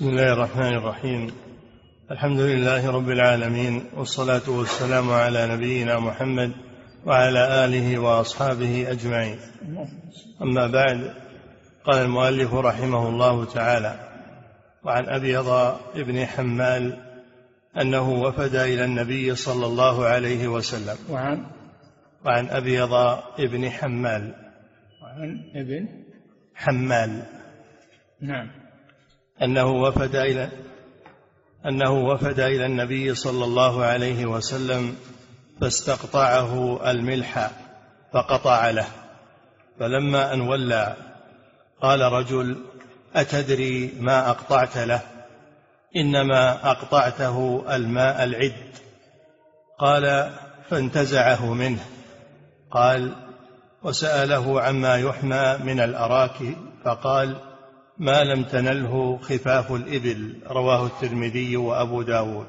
بسم الله الرحمن الرحيم. الحمد لله رب العالمين والصلاة والسلام على نبينا محمد وعلى آله وأصحابه أجمعين. أما بعد قال المؤلف رحمه الله تعالى وعن أبيض ابن حمال أنه وفد إلى النبي صلى الله عليه وسلم. وعن وعن أبيض ابن حمال. وعن ابن حمال. نعم. أنه وفد إلى أنه وفد إلى النبي صلى الله عليه وسلم فاستقطعه الملح فقطع له. فلما أن ولى قال رجل أتدري ما أقطعت له؟ إنما أقطعته الماء العد. قال فانتزعه منه. قال وسأله عما يحمى من الأراك فقال ما لم تنله خفاف الإبل رواه الترمذي وأبو داود.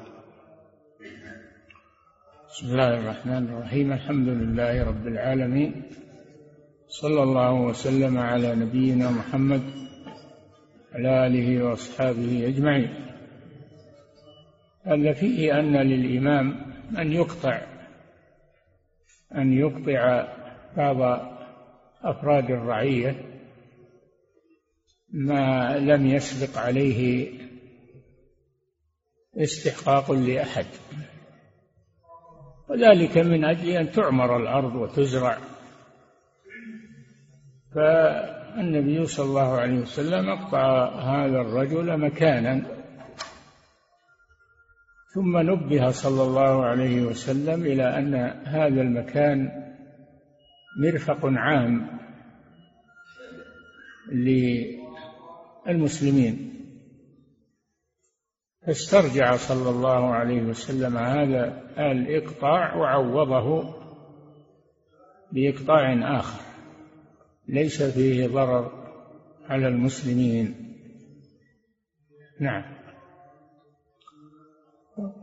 بسم الله الرحمن الرحيم. الحمد لله رب العالمين. صلى الله وسلم على نبينا محمد على آله وأصحابه أجمعين. هذا فيه أن للإمام أن يقطع أن يقطع بعض أفراد الرعية ما لم يسبق عليه استحقاق لأحد. وذلك من أجل أن تعمر الأرض وتزرع. فالنبي صلى الله عليه وسلم أقطع هذا الرجل مكانا. ثم نبه صلى الله عليه وسلم إلى أن هذا المكان مرفق عام للمسلمين فاسترجع صلى الله عليه وسلم هذا الإقطاع وعوضه بإقطاع آخر. ليس فيه ضرر على المسلمين. نعم.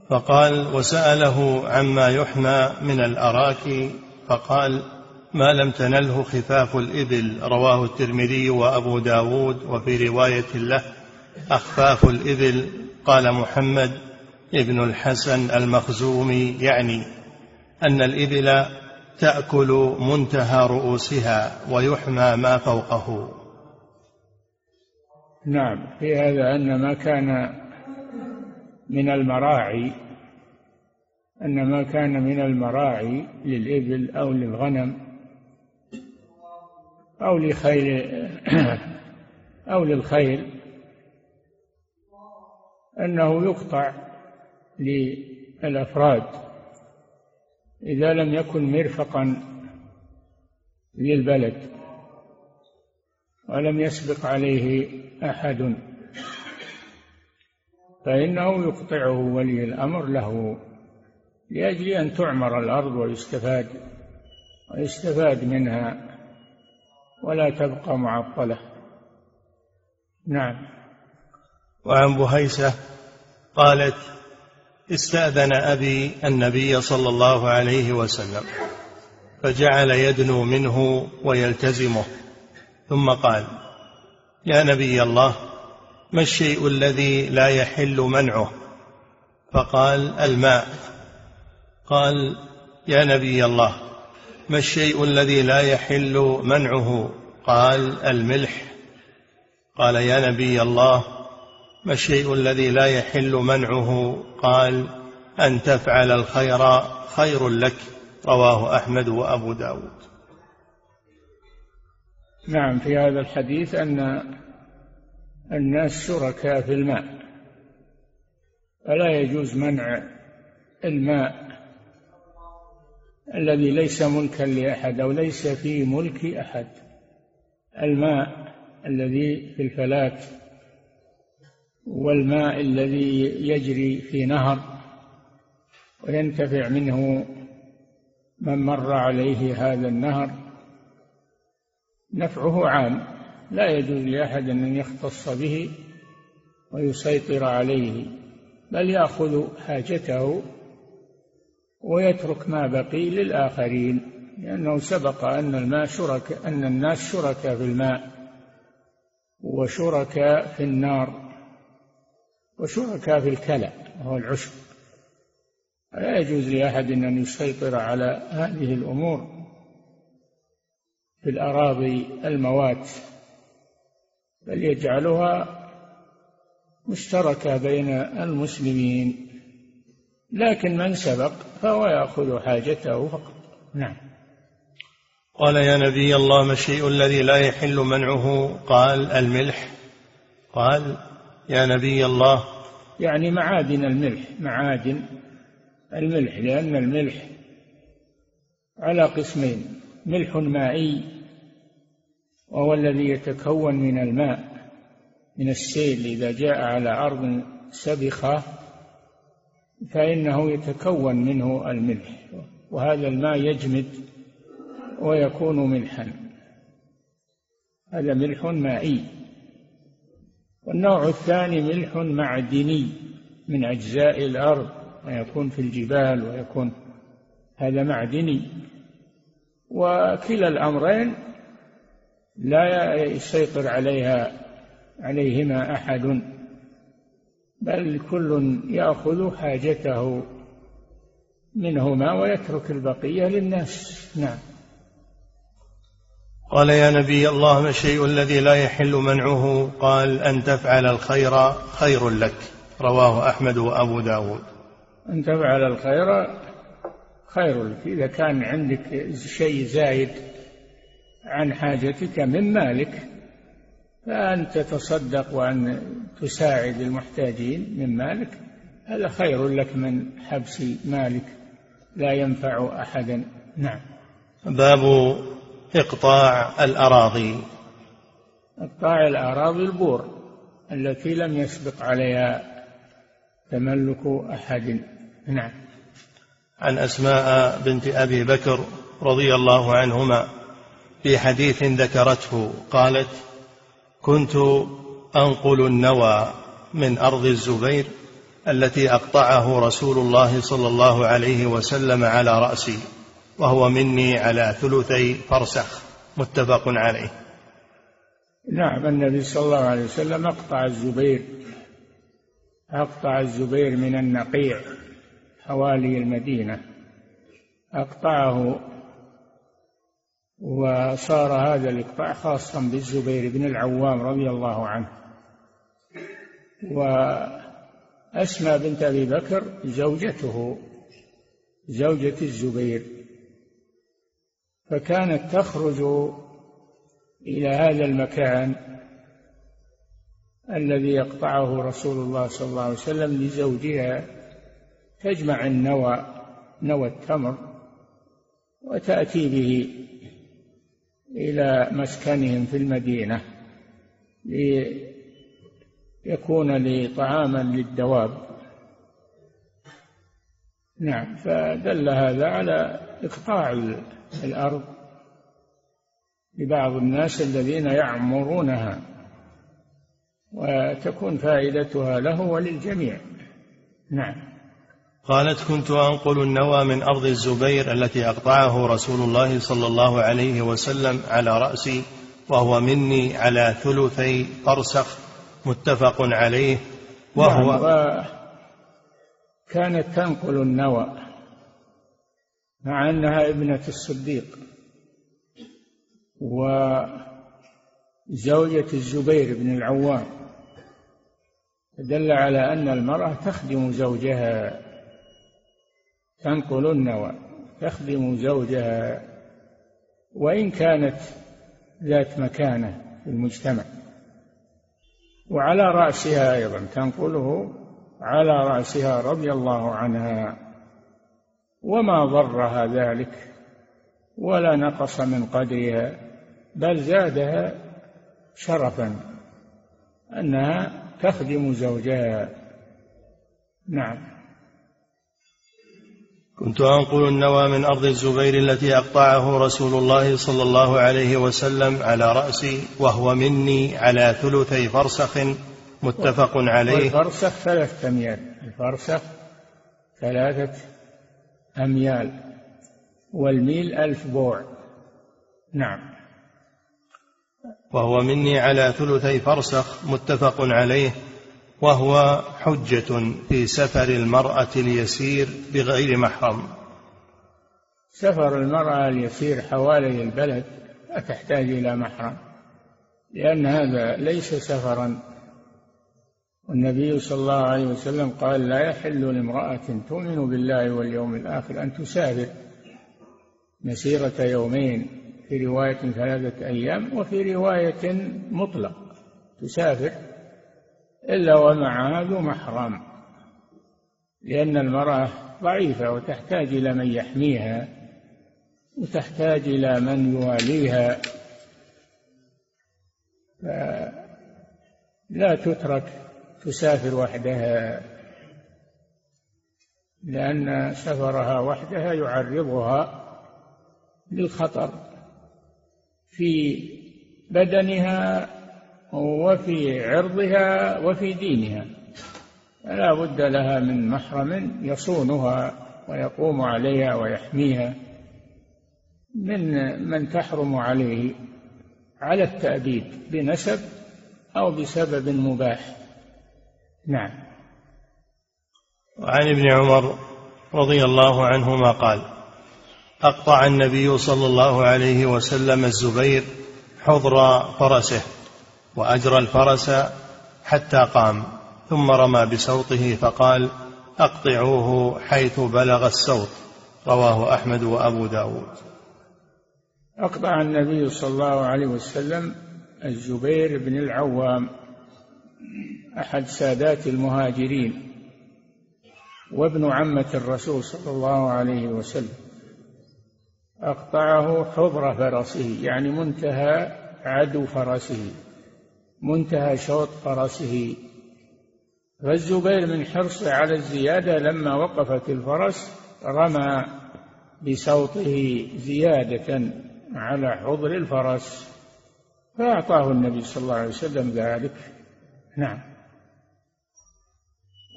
فقال وسأله عما يحمى من الأراك فقال ما لم تنله خفاف الإبل رواه الترمذي وأبو داود وفي رواية له أخفاف الإبل قال محمد ابن الحسن المخزومي يعني أن الإبل تأكل منتهى رؤوسها ويحمى ما فوقه. نعم في هذا أن ما كان من المراعي أن ما كان من المراعي للإبل أو للغنم أو لخيل أو للخيل أنه يقطع للأفراد. إذا لم يكن مرفقا للبلد ولم يسبق عليه أحد فإنه يقطعه ولي الأمر له لأجل أن تعمر الأرض ويستفاد ويستفاد منها ولا تبقى معطلة. نعم. وعن بهيسة قالت استأذن أبي النبي صلى الله عليه وسلم فجعل يدنو منه ويلتزمه ثم قال يا نبي الله ما الشيء الذي لا يحل منعه؟ فقال الماء. قال يا نبي الله ما الشيء الذي لا يحل منعه؟ قال الملح. قال يا نبي الله ما الشيء الذي لا يحل منعه؟ قال أن تفعل الخير خير لك. رواه أحمد وأبو داود. نعم في هذا الحديث أن الناس شركاء في الماء. فلا يجوز منع الماء الذي ليس ملكا لأحد أو ليس في ملك أحد. الماء الذي في الفلاة والماء الذي يجري في نهر وينتفع منه من مر عليه هذا النهر. نفعه عام لا يجوز لأحد أن يختص به ويسيطر عليه بل يأخذ حاجته ويترك ما بقي للآخرين لأنه سبق أن الماء شرك أن الناس شركاء في الماء وشركاء في النار وشركاء في الكلى وهو العشب. لا يجوز لأحد أن يسيطر على هذه الأمور في الأراضي الموات بل يجعلها مشتركة بين المسلمين. لكن من سبق فهو يأخذ حاجته فقط. نعم. قال يا نبي الله ما الشيء الذي لا يحل منعه. قال الملح. قال يا نبي الله. يعني معادن الملح. معادن الملح لأن الملح على قسمين. ملح مائي وهو الذي يتكون من الماء من السيل. إذا جاء على أرض سبخة فإنه يتكون منه الملح وهذا الماء يجمد ويكون ملحا. هذا ملح مائي. والنوع الثاني ملح معدني من أجزاء الأرض ويكون في الجبال ويكون هذا معدني. وكلا الأمرين لا يسيطر عليها عليهما أحد. بل كل يأخذ حاجته منهما ويترك البقية للناس. نعم. قال يا نبي الله ما الشيء الذي لا يحل منعه؟ قال أن تفعل الخير خير لك. رواه أحمد وأبو داود. أن تفعل الخير خير لك. إذا كان عندك شيء زايد عن حاجتك من مالك فأن تتصدق وأن تساعد المحتاجين من مالك. هذا خير لك من حبس مالك. لا ينفع أحدا. نعم. باب إقطاع الأراضي. إقطاع الأراضي البور التي لم يسبق عليها تملك أحد. نعم. عن أسماء بنت أبي بكر رضي الله عنهما في حديث ذكرته قالت كنت أنقل النوى من أرض الزبير التي أقطعه رسول الله صلى الله عليه وسلم على رأسي وهو مني على ثلثي فرسخ متفق عليه. نعم النبي صلى الله عليه وسلم أقطع الزبير أقطع الزبير من النقيع حوالي المدينة أقطعه وصار هذا الإقطاع خاصا بالزبير بن العوام رضي الله عنه. وأسمى بنت أبي بكر زوجته زوجة الزبير. فكانت تخرج إلى هذا المكان الذي يقطعه رسول الله صلى الله عليه وسلم لزوجها تجمع النوى نوى التمر وتأتي به. إلى مسكنهم في المدينة ليكون لطعاما للدواب. نعم فدل هذا على إقطاع الأرض لبعض الناس الذين يعمرونها وتكون فائدتها له وللجميع. نعم. قالت كنت أنقل النوى من أرض الزبير التي أقطعه رسول الله صلى الله عليه وسلم على رأسي وهو مني على ثلثي فرسخ متفق عليه وهو نعم كانت تنقل النوى مع أنها ابنة الصديق وزوجة الزبير بن العوام دل على أن المرأة تخدم زوجها. تنقل النوى تخدم زوجها. وإن كانت ذات مكانة في المجتمع. وعلى رأسها أيضا تنقله على رأسها رضي الله عنها. وما ضرها ذلك ولا نقص من قدرها بل زادها شرفا أنها تخدم زوجها. نعم. كنت أنقل النوى من أرض الزبير التي أقطعه رسول الله صلى الله عليه وسلم على رأسي وهو مني على ثلثي فرسخ متفق عليه. الفرسخ ثلاثة أميال الفرسخ ثلاثة أميال. والميل ألف بوع. نعم. وهو مني على ثلثي فرسخ متفق عليه. وهو حجة في سفر المرأة اليسير بغير محرم. سفر المرأة اليسير حوالي البلد لا تحتاج إلى محرم لأن هذا ليس سفرا. والنبي صلى الله عليه وسلم قال لا يحل لامرأة تؤمن بالله واليوم الآخر أن تسافر مسيرة يومين في رواية ثلاثة أيام وفي رواية مطلق تسافر إلا ومعها ذو محرم لأن المرأة ضعيفة وتحتاج إلى من يحميها وتحتاج إلى من يواليها لا تترك تسافر وحدها لأن سفرها وحدها يعرضها للخطر في بدنها وفي عرضها وفي دينها. فلا بد لها من محرم يصونها ويقوم عليها ويحميها من من تحرم عليه على التأبيد بنسب أو بسبب مباح. نعم. وعن ابن عمر رضي الله عنهما قال أقطع النبي صلى الله عليه وسلم الزبير حضر فرسه. وأجرى الفرس حتى قام ثم رمى بسوطه فقال أقطعوه حيث بلغ السوط رواه أحمد وأبو داود. أقطع النبي صلى الله عليه وسلم الزبير بن العوام أحد سادات المهاجرين وابن عمة الرسول صلى الله عليه وسلم. أقطعه حضر فرسه يعني منتهى عدو فرسه. منتهى شوط فرسه. فالزبير من حرصه على الزيادة لما وقفت الفرس رمى بسوطه زيادة على حضر الفرس. فأعطاه النبي صلى الله عليه وسلم ذلك. نعم.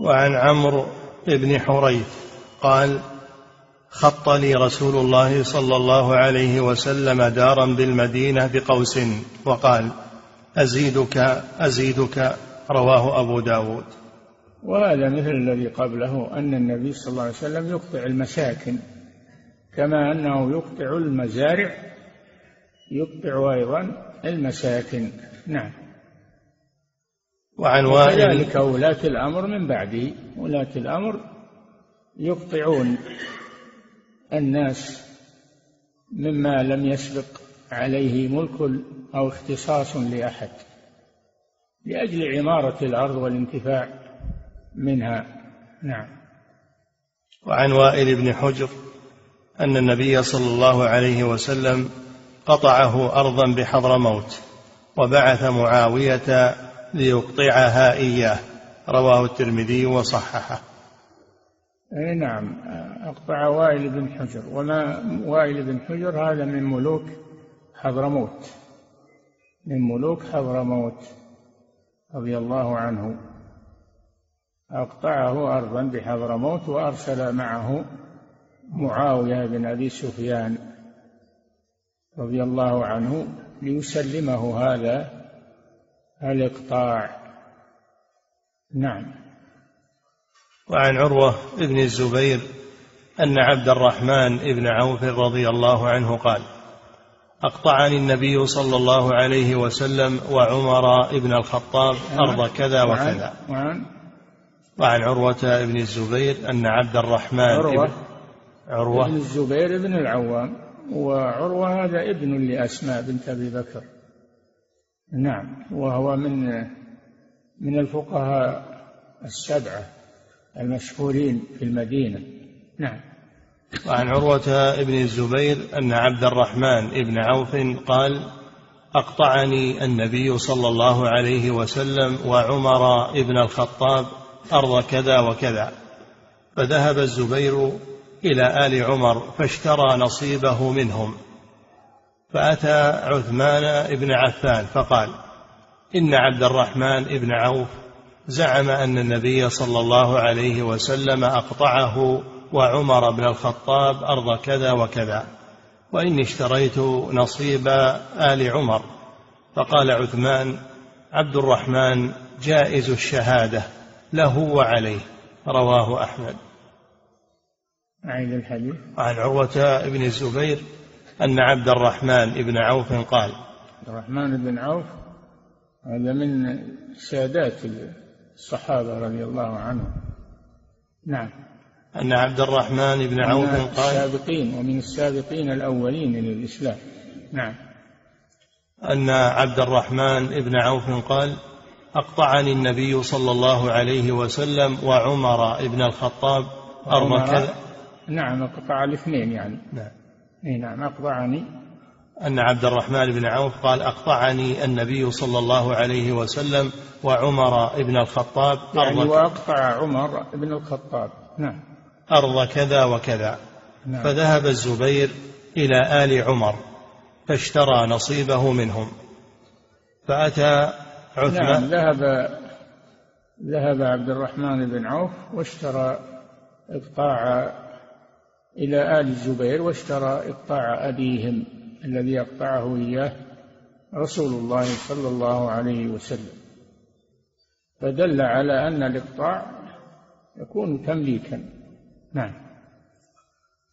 وعن عمرو بن حريث قال خط لي رسول الله صلى الله عليه وسلم دارا بالمدينة بقوس وقال أزيدك أزيدك رواه أبو داود. وهذا مثل الذي قبله أن النبي صلى الله عليه وسلم يقطع المساكن كما أنه يقطع المزارع يقطع أيضا المساكن. نعم. وعن وائل. وكذلك ولاة الأمر من بعده ولاة الأمر يقطعون الناس مما لم يسبق عليه ملك أو اختصاص لأحد لأجل عمارة الأرض والانتفاع منها. نعم. وعن وائل بن حجر أن النبي صلى الله عليه وسلم قطعه أرضا بحضرموت وبعث معاوية ليقطعها إياه. رواه الترمذي وصححه. نعم أقطع وائل بن حجر. وما وائل بن حجر؟ هذا من ملوك حضرموت من ملوك حضرموت رضي الله عنه. أقطعه أرضا بحضرموت وأرسل معه معاوية بن أبي سفيان رضي الله عنه ليسلمه هذا الإقطاع. نعم. وعن عروة بن الزبير أن عبد الرحمن بن عوف رضي الله عنه قال أقطعني النبي صلى الله عليه وسلم وعمر بن الخطاب أرض كذا وكذا. وعن؟ وعن عروة بن الزبير أن عبد الرحمن عروة. عروة. بن الزبير بن العوام. وعروة هذا ابن لأسماء بنت أبي بكر. نعم. وهو من من الفقهاء السبعة المشهورين في المدينة. نعم. وعن عروة بن الزبير أن عبد الرحمن بن عوف قال أقطعني النبي صلى الله عليه وسلم وعمر بن الخطاب أرض كذا وكذا. فذهب الزبير إلى آل عمر فاشترى نصيبه منهم. فأتى عثمان بن عفان فقال إن عبد الرحمن بن عوف زعم أن النبي صلى الله عليه وسلم أقطعه وعمر بن الخطاب أرض كذا وكذا وإني اشتريت نصيب آل عمر. فقال عثمان عبد الرحمن جائز الشهادة له وعليه. رواه أحمد. أعيد الحديث. عن عروة بن الزبير أن عبد الرحمن بن عوف قال عبد الرحمن بن عوف هذا من سادات الصحابة رضي الله عنهم. نعم. أن عبد الرحمن بن عوف قال السابقين ومن السابقين الأولين للإسلام. نعم. أن عبد الرحمن بن عوف قال أقطعني النبي صلى الله عليه وسلم وعمر بن الخطاب كذا. نعم أقطع الاثنين يعني. نعم. إي نعم أقطعني. أن عبد الرحمن بن عوف قال أقطعني النبي صلى الله عليه وسلم وعمر بن الخطاب يعني وأقطع عمر بن الخطاب. نعم. أرض كذا وكذا. نعم. فذهب الزبير إلى آل عمر فاشترى نصيبه منهم. فأتى عثمان. نعم ذهب ذهب عبد الرحمن بن عوف واشترى إقطاع إلى آل الزبير واشترى إقطاع أبيهم الذي يقطعه إياه رسول الله صلى الله عليه وسلم. فدل على أن الإقطاع يكون تمليكا. نعم.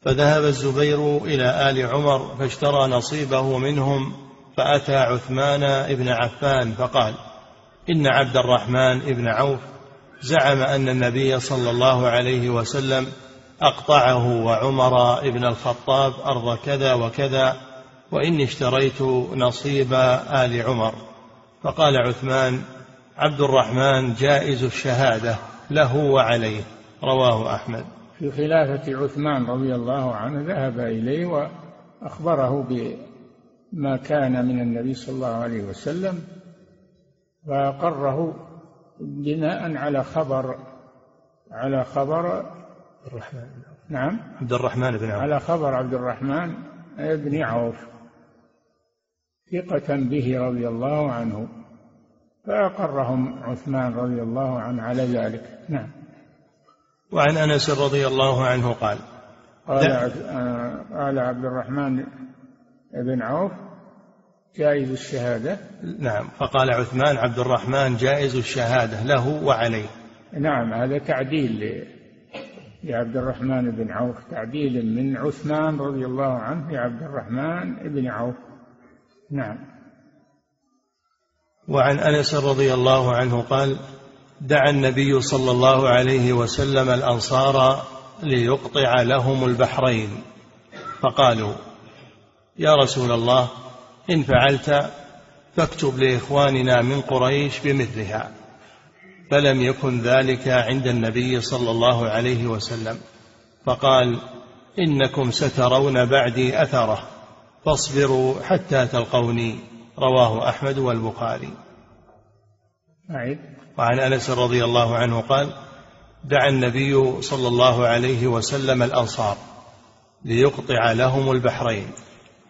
فذهب الزبير إلى آل عمر فاشترى نصيبه منهم فأتى عثمان بن عفان فقال إن عبد الرحمن بن عوف زعم أن النبي صلى الله عليه وسلم أقطعه وعمر بن الخطاب أرض كذا وكذا وإني اشتريت نصيب آل عمر. فقال عثمان عبد الرحمن جائز الشهادة له وعليه. رواه أحمد. في خلافة عثمان رضي الله عنه ذهب إليه وأخبره بما كان من النبي صلى الله عليه وسلم فأقره بناء على خبر على خبر الرحمن نعم. عبد الرحمن بن عوف. على خبر عبد الرحمن بن عوف ثقة به رضي الله عنه فأقرهم عثمان رضي الله عنه على ذلك. نعم. وعن أنس رضي الله عنه قال قال قال عبد الرحمن بن عوف جائز الشهادة؟ نعم. فقال عثمان عبد الرحمن جائز الشهادة له وعليه. نعم هذا تعديل لعبد الرحمن بن عوف تعديل من عثمان رضي الله عنه لعبد الرحمن بن عوف. نعم. وعن أنس رضي الله عنه قال دعا النبي صلى الله عليه وسلم الأنصار ليقطع لهم البحرين. فقالوا يا رسول الله إن فعلت فاكتب لإخواننا من قريش بمثلها. فلم يكن ذلك عند النبي صلى الله عليه وسلم. فقال إنكم سترون بعدي أثره فاصبروا حتى تلقوني. رواه أحمد والبخاري. وعن أنس رضي الله عنه قال دعا النبي صلى الله عليه وسلم الأنصار ليقطع لهم البحرين.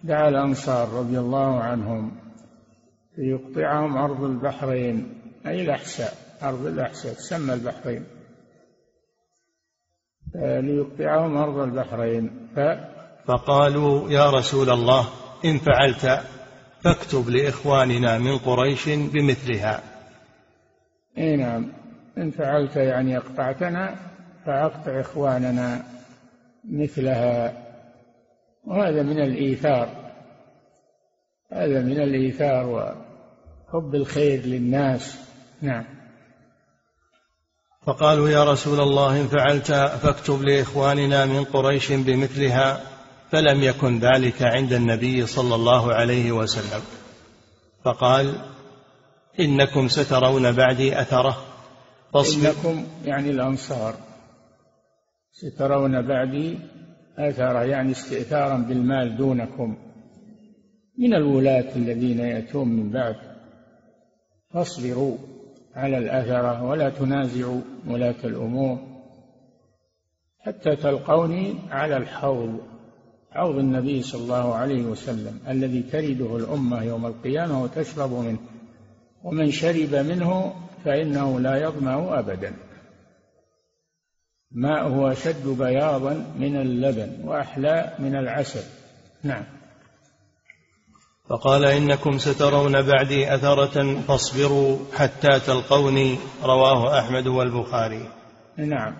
دعا الأنصار رضي الله عنهم ليقطعهم أرض البحرين أي الأحساء أرض الأحساء تسمى البحرين. ليقطعهم أرض البحرين. ف فقالوا يا رسول الله إن فعلت فاكتب لإخواننا من قريش بمثلها. إي نعم. إن فعلت يعني أقطعتنا فأقطع إخواننا مثلها. وهذا من الإيثار. هذا من الإيثار وحب الخير للناس. نعم. فقالوا يا رسول الله إن فعلت فاكتب لإخواننا من قريش بمثلها فلم يكن ذلك عند النبي صلى الله عليه وسلم. فقال إنكم سترون بعدي أثره. إنكم يعني الأنصار. سترون بعدي أثره يعني استئثارا بالمال دونكم. من الولاة الذين يأتون من بعد. فاصبروا على الأثرة ولا تنازعوا ولاة الأمور. حتى تلقوني على الحوض. حوض النبي صلى الله عليه وسلم الذي ترده الأمة يوم القيامة وتشرب منه. ومن شرب منه فإنه لا يظمأ أبدا. ماءه أشد بياضا من اللبن وأحلى من العسل. نعم. فقال إنكم سترون بعدي أثرة فاصبروا حتى تلقوني رواه أحمد والبخاري. نعم.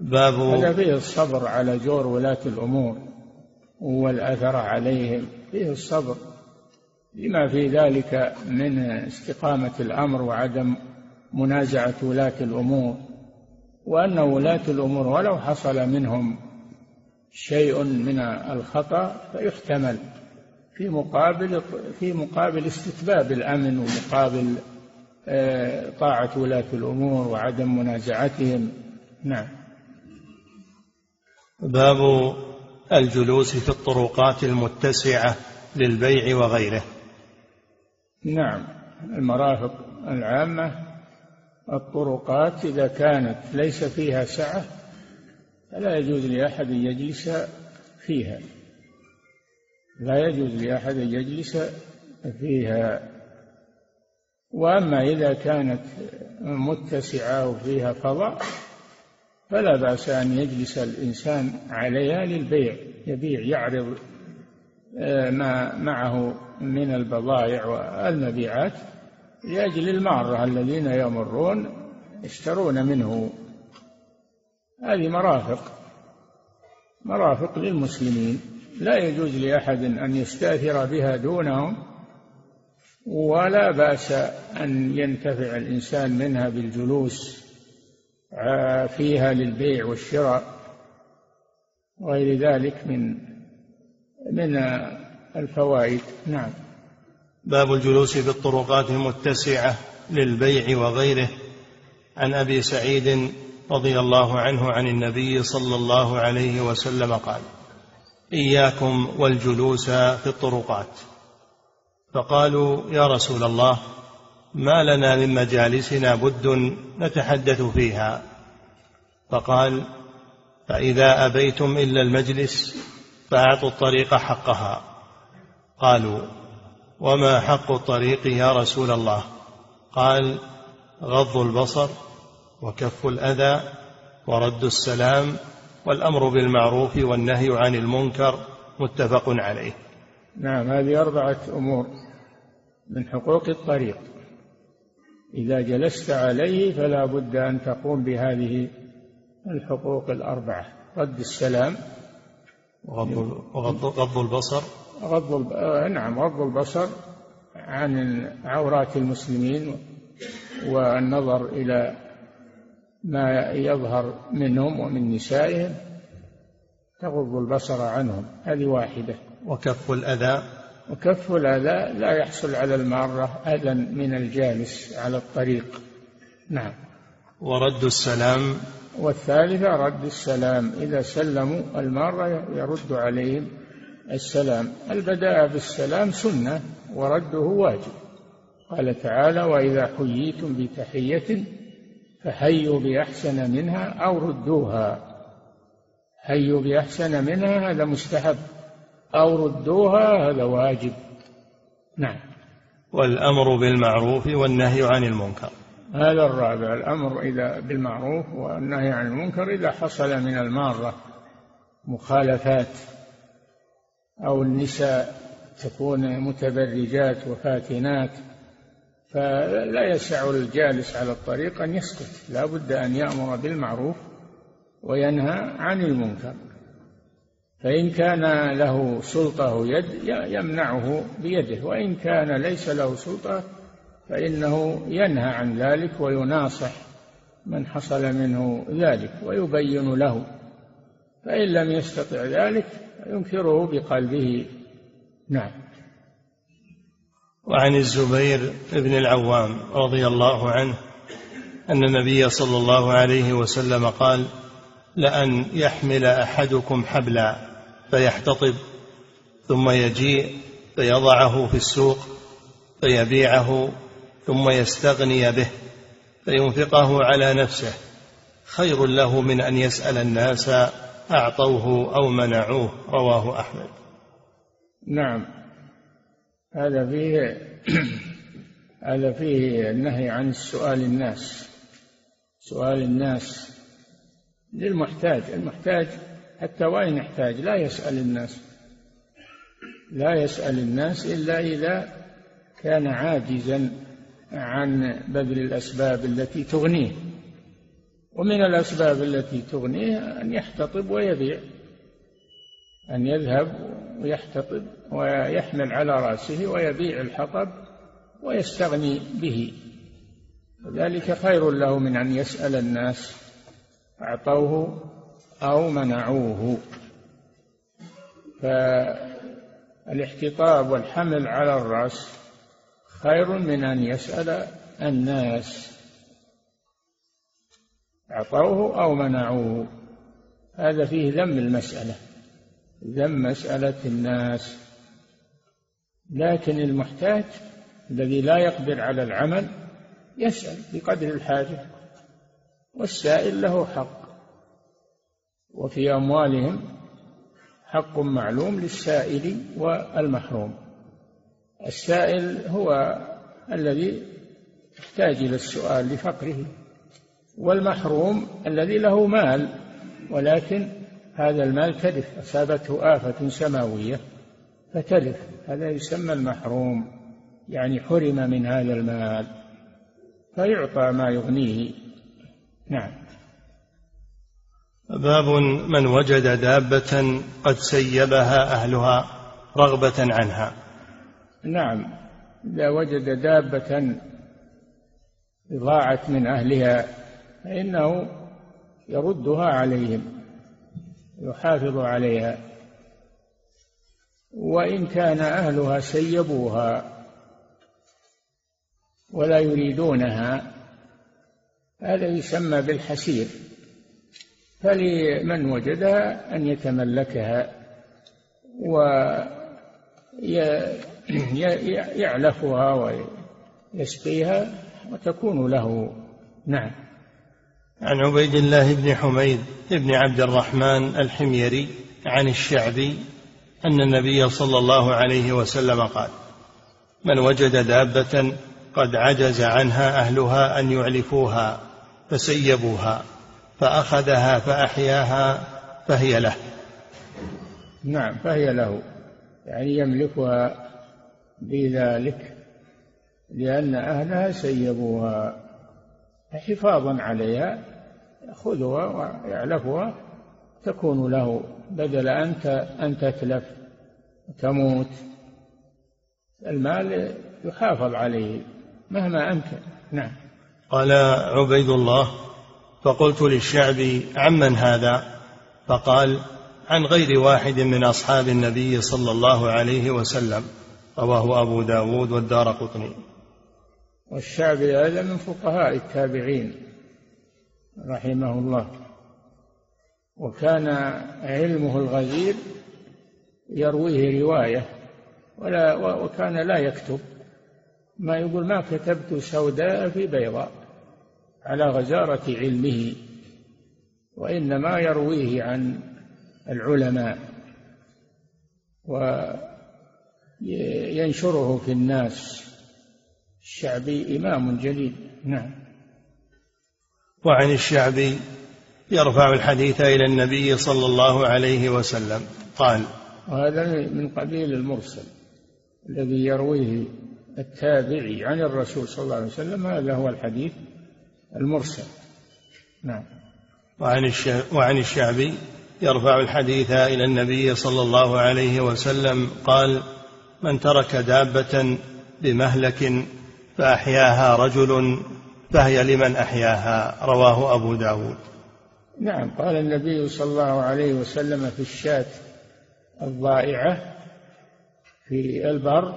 باب هذا فيه الصبر على جور ولاة الأمور والأثر عليهم. فيه الصبر. لما في ذلك من استقامة الأمر وعدم منازعة ولاة الأمور وأن ولاة الأمور ولو حصل منهم شيء من الخطأ فيحتمل في مقابل في مقابل استتباب الأمن ومقابل آه، طاعة ولاة الأمور وعدم منازعتهم. نعم. باب الجلوس في الطرقات المتسعة للبيع وغيره. نعم المرافق العامة الطرقات إذا كانت ليس فيها سعة فلا يجوز لأحد أن يجلس فيها. لا يجوز لأحد أن يجلس فيها. وأما إذا كانت متسعة وفيها فضاء فلا بأس أن يجلس الإنسان عليها للبيع يبيع يعرض آه، ما معه من البضائع والمبيعات لأجل المارة الذين يمرون يشترون منه. هذه مرافق مرافق للمسلمين. لا يجوز لأحد أن يستأثر بها دونهم ولا بأس أن ينتفع الإنسان منها بالجلوس فيها للبيع والشراء وغير ذلك من من الفوائد. نعم. باب الجلوس في الطرقات المتسعة للبيع وغيره. عن أبي سعيد رضي الله عنه عن النبي صلى الله عليه وسلم قال إياكم والجلوس في الطرقات. فقالوا يا رسول الله ما لنا من مجالسنا بد نتحدث فيها. فقال فإذا أبيتم إلا المجلس فأعطوا الطريق حقها. قالوا وما حق الطريق يا رسول الله؟ قال غض البصر وكف الأذى ورد السلام والأمر بالمعروف والنهي عن المنكر متفق عليه. نعم هذه أربعة أمور من حقوق الطريق. إذا جلست عليه فلا بد أن تقوم بهذه الحقوق الأربعة رد السلام وغض غض البصر غض آه، نعم غض البصر عن عورات المسلمين والنظر إلى ما يظهر منهم ومن نسائهم تغض البصر عنهم. هذه واحدة. وكف الأذى؟ وكف الأذى لا يحصل على المارة أذى من الجالس على الطريق. نعم. ورد السلام؟ والثالثة رد السلام. إذا سلموا المارة يرد عليهم. السلام. البداء بالسلام سنة ورده واجب. قال تعالى وإذا حييتم بتحية فحيوا بأحسن منها أو ردوها. حيوا بأحسن منها هذا مستحب. أو ردوها هذا واجب. نعم. والأمر بالمعروف والنهي عن المنكر. هذا الرابع. الأمر إذا بالمعروف والنهي عن المنكر إذا حصل من المارة. مخالفات. أو النساء تكون متبرجات وفاتنات فلا يسع الجالس على الطريق أن يسكت. لا بد أن يأمر بالمعروف وينهى عن المنكر. فإن كان له سلطة يد يمنعه بيده وإن كان ليس له سلطة فإنه ينهى عن ذلك ويناصح من حصل منه ذلك ويبين له. فإن لم يستطع ذلك ينكره بقلبه. نعم. وعن الزبير بن العوام رضي الله عنه أن النبي صلى الله عليه وسلم قال لأن يحمل أحدكم حبلا فيحتطب ثم يجيء فيضعه في السوق فيبيعه ثم يستغني به فينفقه على نفسه. خير له من أن يسأل الناس أعطوه أو منعوه رواه أحمد. نعم. هذا فيه هذا فيه النهي عن سؤال الناس. سؤال الناس للمحتاج المحتاج حتى وإن يحتاج لا يسأل الناس. لا يسأل الناس إلا إذا كان عاجزا عن بذل الأسباب التي تغنيه. ومن الأسباب التي تغنيه أن يحتطب ويبيع أن يذهب ويحتطب ويحمل على رأسه ويبيع الحطب ويستغني به. وذلك خير له من أن يسأل الناس أعطوه أو منعوه. فالاحتطاب والحمل على الرأس خير من أن يسأل الناس أعطوه أو منعوه. هذا فيه ذم المسألة ذم مسألة الناس. لكن المحتاج الذي لا يقدر على العمل يسأل بقدر الحاجة والسائل له حق. وفي أموالهم حق معلوم للسائل والمحروم. السائل هو الذي يحتاج إلى السؤال لفقره. والمحروم الذي له مال ولكن هذا المال تلف أصابته آفة سماوية فتلف. هذا يسمى المحروم يعني حرم من هذا المال فيعطى ما يغنيه. نعم. باب من وجد دابة قد سيبها أهلها رغبة عنها. نعم. إذا وجد دابة ضاعت من أهلها فإنه يردها عليهم يحافظ عليها. وإن كان أهلها سيبوها ولا يريدونها هذا يسمى بالحسير. فلمن وجدها أن يتملكها ويعلفها ويسقيها وتكون له. نعم. عن عبيد الله بن حميد بن عبد الرحمن الحميري عن الشعبي أن النبي صلى الله عليه وسلم قال من وجد دابة قد عجز عنها أهلها أن يعلفوها فسيبوها فأخذها فأحياها فهي له. نعم فهي له. يعني يملكها بذلك لأن أهلها سيبوها حفاظا عليها يأخذها ويعلفها تكون له بدل أنت أن تتلف وتموت المال يحافظ عليه مهما أمكن. نعم. قال عبيد الله فقلت للشعبي عمن هذا؟ فقال عن غير واحد من أصحاب النبي صلى الله عليه وسلم. رواه أبو داود والدار قطني. والشعبي هذا من فقهاء التابعين. رحمه الله وكان علمه الغزير يرويه رواية ولا وكان لا يكتب. ما يقول ما كتبت سوداء في بيضاء على غزارة علمه وإنما يرويه عن العلماء. وينشره في الناس. الشعبي إمام جليل. نعم. وعن الشعبي يرفع الحديث إلى النبي صلى الله عليه وسلم. قال وهذا من قبيل المرسل الذي يرويه التابعي عن الرسول صلى الله عليه وسلم هذا هو الحديث المرسل. نعم. وعن وعن الشعبي يرفع الحديث إلى النبي صلى الله عليه وسلم قال من ترك دابة بمهلك فأحياها رجل فهي لمن أحياها رواه أبو داود. نعم قال النبي صلى الله عليه وسلم في الشاة الضائعة في البر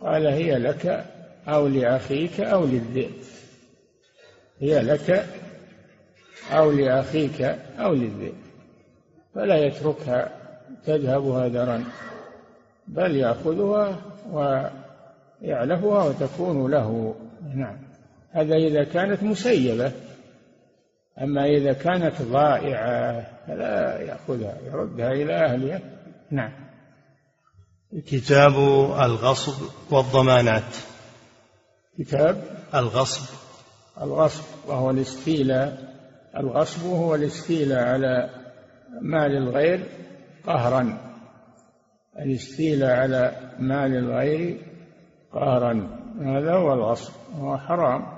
قال هي لك أو لأخيك أو للذئب هي لك أو لأخيك أو للذئب فلا يتركها تذهب هدرا بل يأخذها ويعلفها وتكون له. نعم. هذا إذا كانت مسيبة أما إذا كانت ضائعة فلا يأخذها يردها إلى أهلها. نعم. كتاب الغصب والضمانات. كتاب الغصب. الغصب وهو الاستيلاء. الغصب هو الاستيلاء على مال الغير قهرا. الاستيلاء على مال الغير قهرا. هذا هو الغصب هو حرام.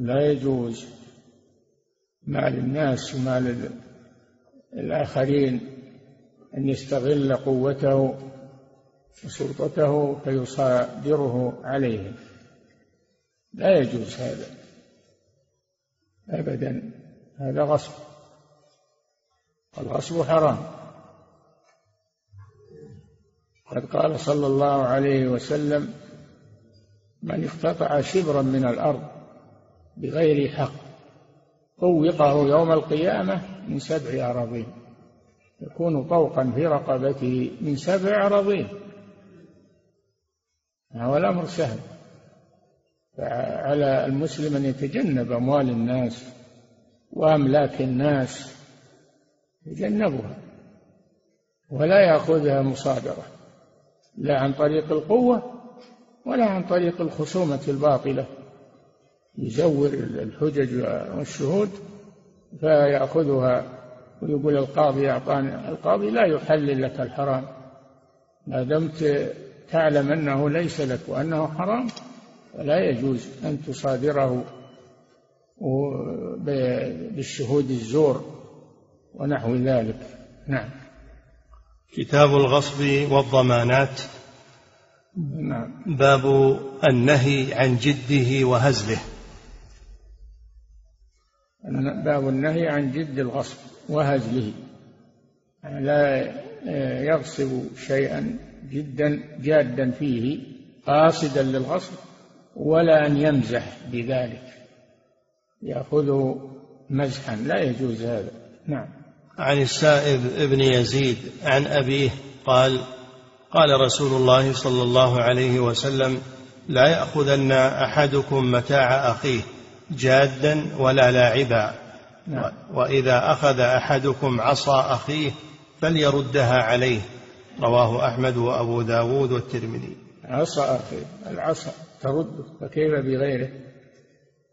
لا يجوز مال الناس ومال الآخرين أن يستغل قوته وسلطته فيصادره عليهم لا يجوز هذا أبدا. هذا غصب. الغصب حرام. قد قال صلى الله عليه وسلم من اقتطع شبرا من الأرض بغير حق. طوقه يوم القيامة من سبع أراضين. يكون طوقا في رقبته من سبع أراضين. هو الأمر سهل. فعلى المسلم أن يتجنب أموال الناس وأملاك الناس يتجنبها ولا يأخذها مصادرة لا عن طريق القوة ولا عن طريق الخصومة الباطلة. يزور الحجج والشهود فيأخذها ويقول القاضي أعطاني القاضي لا يحلل لك الحرام. ما دمت تعلم أنه ليس لك وأنه حرام فلا يجوز أن تصادره بالشهود الزور ونحو ذلك. نعم. كتاب الغصب والضمانات. نعم. باب النهي عن جده وهزله. باب النهي عن جد الغصب وهزله. لا يغصب شيئا جدا جادا فيه قاصدا للغصب ولا أن يمزح بذلك. يأخذه مزحا. لا يجوز هذا. نعم. عن السائب ابن يزيد عن أبيه قال قال رسول الله صلى الله عليه وسلم لا يأخذن أحدكم متاع أخيه. جادا ولا لاعبا. نعم. وإذا أخذ أحدكم عصا أخيه فليردها عليه. رواه أحمد وأبو داود والترمذي. عصا أخيه العصا ترد فكيف بغيره؟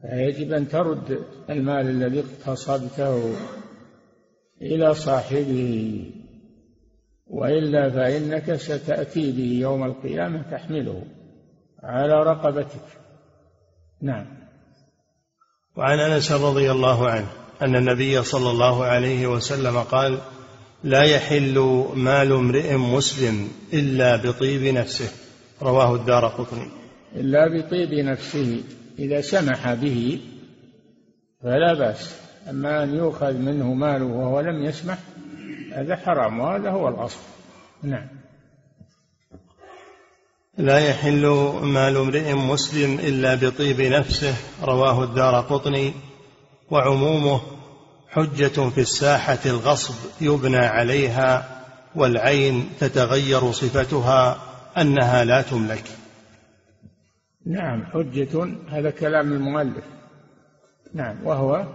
يجب أن ترد المال الذي اغتصبته إلى صاحبه. وإلا فإنك ستأتي به يوم القيامة تحمله على رقبتك. نعم. وعن انس رضي الله عنه ان النبي صلى الله عليه وسلم قال لا يحل مال امرئ مسلم إلا بطيب نفسه. رواه الدار قطني. إلا بطيب نفسه إذا سمح به فلا بأس. أما أن يؤخذ منه ماله وهو لم يسمح هذا حرام وهذا هو الأصل. نعم. لا يحل مال امرئ مسلم إلا بطيب نفسه رواه الدار قطني. وعمومه حجة في الساحة الغصب يبنى عليها والعين تتغير صفتها أنها لا تملك. نعم حجة هذا كلام المؤلف. نعم وهو؟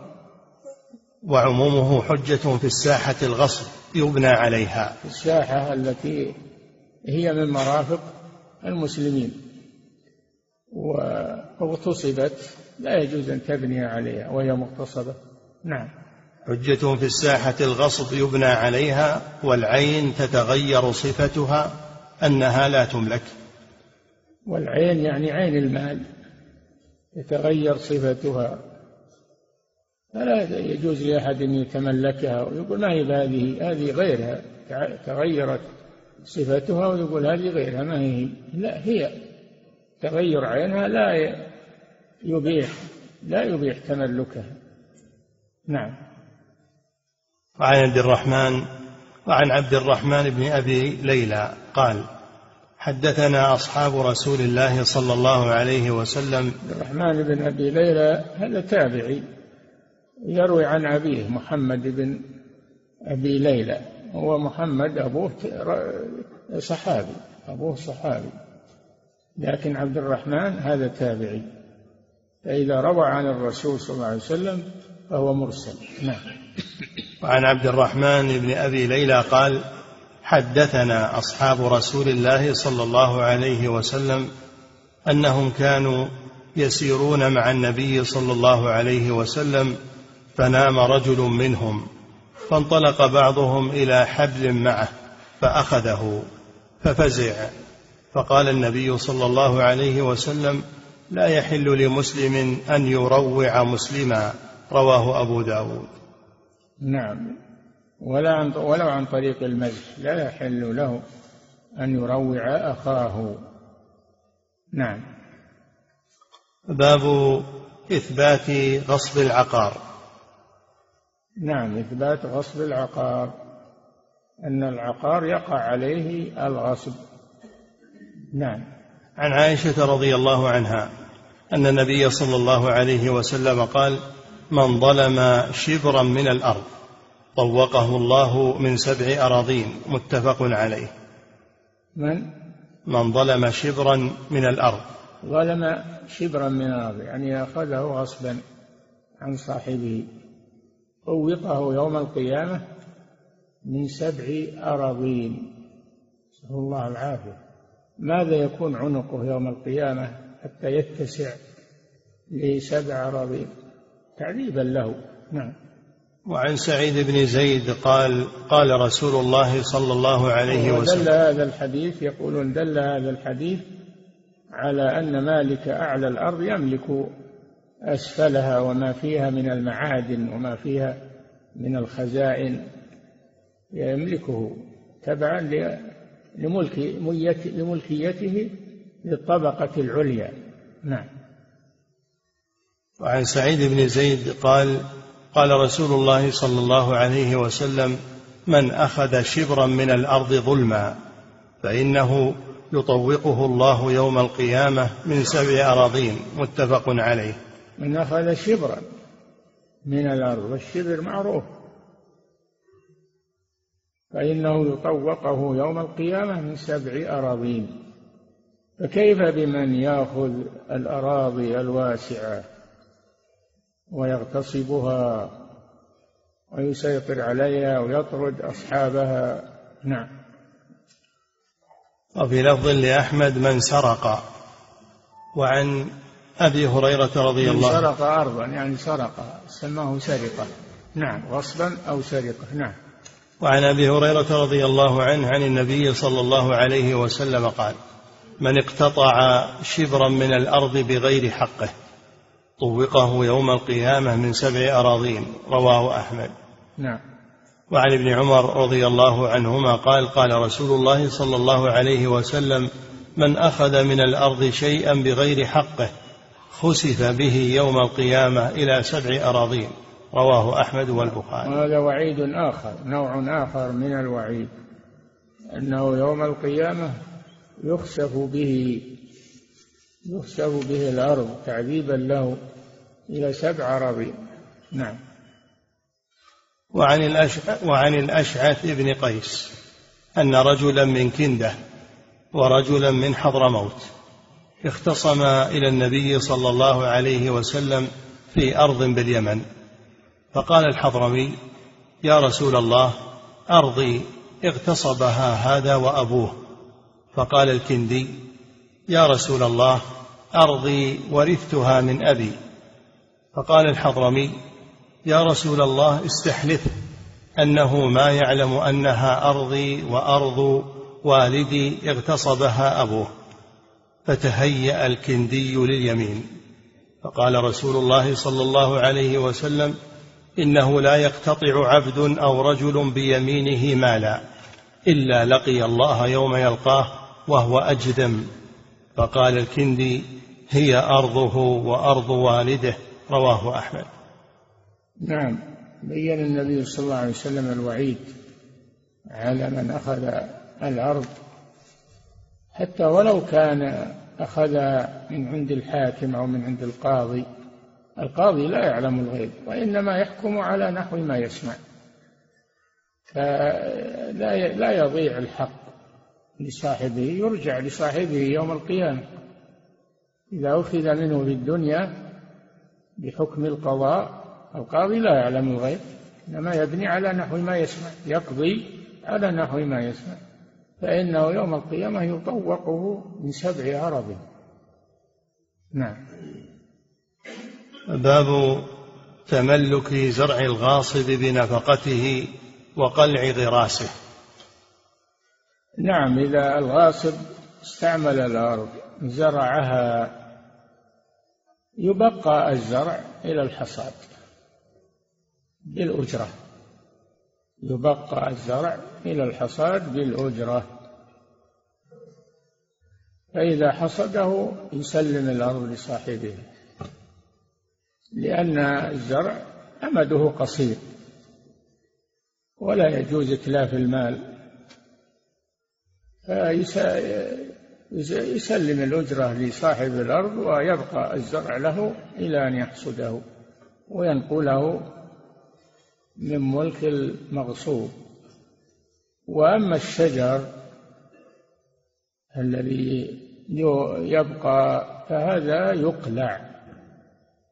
وعمومه حجة في الساحة الغصب يبنى عليها. الساحة التي هي من مرافق المسلمين. واغتصبت لا يجوز أن تبني عليها وهي مغتصبة نعم. حجة في الساحة الغصب يبنى عليها والعين تتغير صفتها أنها لا تملك. والعين يعني عين المال يتغير صفتها. فلا يجوز لأحد أن يتملكها ويقول ما هي هذه هذه غيرها تغيرت. صفتها ويقول هذه غيرها ما هي. لا هي تغير عينها لا يبيح لا يبيح تملكها. نعم. وعن عبد الرحمن وعن عبد الرحمن بن أبي ليلى قال حدثنا أصحاب رسول الله صلى الله عليه وسلم. عبد الرحمن بن أبي ليلى هذا تابعي يروي عن أبيه محمد بن أبي ليلى. هو محمد أبوه صحابي أبوه صحابي. لكن عبد الرحمن هذا تابعي. فإذا روى عن الرسول صلى الله عليه وسلم فهو مرسل. نعم. وعن عبد الرحمن بن أبي ليلى قال حدثنا أصحاب رسول الله صلى الله عليه وسلم أنهم كانوا يسيرون مع النبي صلى الله عليه وسلم فنام رجل منهم. فانطلق بعضهم إلى حبل معه فأخذه ففزع. فقال النبي صلى الله عليه وسلم لا يحل لمسلم أن يروع مسلما. رواه أبو داود. نعم. ولا عن ولو عن طريق المزح لا يحل له أن يروع أخاه. نعم. باب إثبات غصب العقار. نعم إثبات غصب العقار أن العقار يقع عليه الغصب. نعم. عن عائشة رضي الله عنها أن النبي صلى الله عليه وسلم قال من ظلم شبرا من الأرض طوقه الله من سبع أراضين. متفق عليه. من؟ من ظلم شبرا من الأرض. ظلم شبرا من الأرض يعني أخذه غصبا عن صاحبه. طوقه يوم القيامة من سبع أراضين. نسأل الله العافية. ماذا يكون عنقه يوم القيامة حتى يتسع لسبع أراضين؟ تعذيبا له. نعم. وعن سعيد بن زيد قال قال رسول الله صلى الله عليه وسلم. دل هذا الحديث يقولون دل هذا الحديث على أن مالك أعلى الأرض يملك أسفلها وما فيها من المعادن وما فيها من الخزائن يملكه تبعا لملك لملكيته للطبقة العليا. نعم. وعن سعيد بن زيد قال قال رسول الله صلى الله عليه وسلم من أخذ شبرا من الأرض ظلما فإنه يطوقه الله يوم القيامة من سبع أراضين. متفق عليه. من أخذ شبرا من الأرض والشبر معروف. فإنه يطوقه يوم القيامة من سبع أراضين. فكيف بمن يأخذ الأراضي الواسعة ويغتصبها ويسيطر عليها ويطرد أصحابها؟ نعم. وفي لفظ لأحمد من سرق وعن أبي هريرة رضي الله عنه سرق أرضا يعني سرق سماه سرقة. نعم. غصبا أو سرقة. نعم. وعن أبي هريرة رضي الله عنه عن النبي صلى الله عليه وسلم قال من اقتطع شبرا من الأرض بغير حقه طوقه يوم القيامة من سبع أراضين. رواه أحمد. نعم. وعن ابن عمر رضي الله عنهما قال قال رسول الله صلى الله عليه وسلم من أخذ من الأرض شيئا بغير حقه خسف به يوم القيامة إلى سبع أراضين. رواه أحمد والبخاري. وهذا وعيد آخر نوع آخر من الوعيد. أنه يوم القيامة يخسف به يخسف به الأرض تعذيبا له إلى سبع أراضين. نعم. وعن الأشعث, وعن الأشعث بن قيس أن رجلا من كندة ورجلا من حضرموت اختصما إلى النبي صلى الله عليه وسلم في أرض باليمن. فقال الحضرمي يا رسول الله أرضي اغتصبها هذا وأبوه. فقال الكندي يا رسول الله أرضي ورثتها من أبي. فقال الحضرمي يا رسول الله استحلف أنه ما يعلم أنها أرضي وأرض والدي اغتصبها أبوه. فتهيأ الكندي لليمين. فقال رسول الله صلى الله عليه وسلم إنه لا يقتطع عبد أو رجل بيمينه مالا إلا لقي الله يوم يلقاه وهو أجدم. فقال الكندي هي أرضه وأرض والده رواه أحمد. نعم بين النبي صلى الله عليه وسلم الوعيد على من أخذ الأرض حتى ولو كان أخذها من عند الحاكم أو من عند القاضي القاضي لا يعلم الغيب وإنما يحكم على نحو ما يسمع. فلا لا يضيع الحق لصاحبه يرجع لصاحبه يوم القيامة. إذا أخذ منه في الدنيا بحكم القضاء القاضي لا يعلم الغيب إنما يبني على نحو ما يسمع يقضي على نحو ما يسمع. فإنه يوم القيامة يطوقه من سبع أرض نعم. باب تملك زرع الغاصب بنفقته وقلع غراسه. نعم إذا الغاصب استعمل الأرض زرعها يبقى الزرع إلى الحصاد بالأجرة. يبقى الزرع إلى الحصاد بالأجرة. فإذا حصده يسلم الأرض لصاحبه لأن الزرع أمده قصير ولا يجوز إتلاف المال. يسلم الأجرة لصاحب الأرض ويبقى الزرع له إلى أن يحصده وينقله من ملك المغصوب. وأما الشجر الذي يبقى فهذا يقلع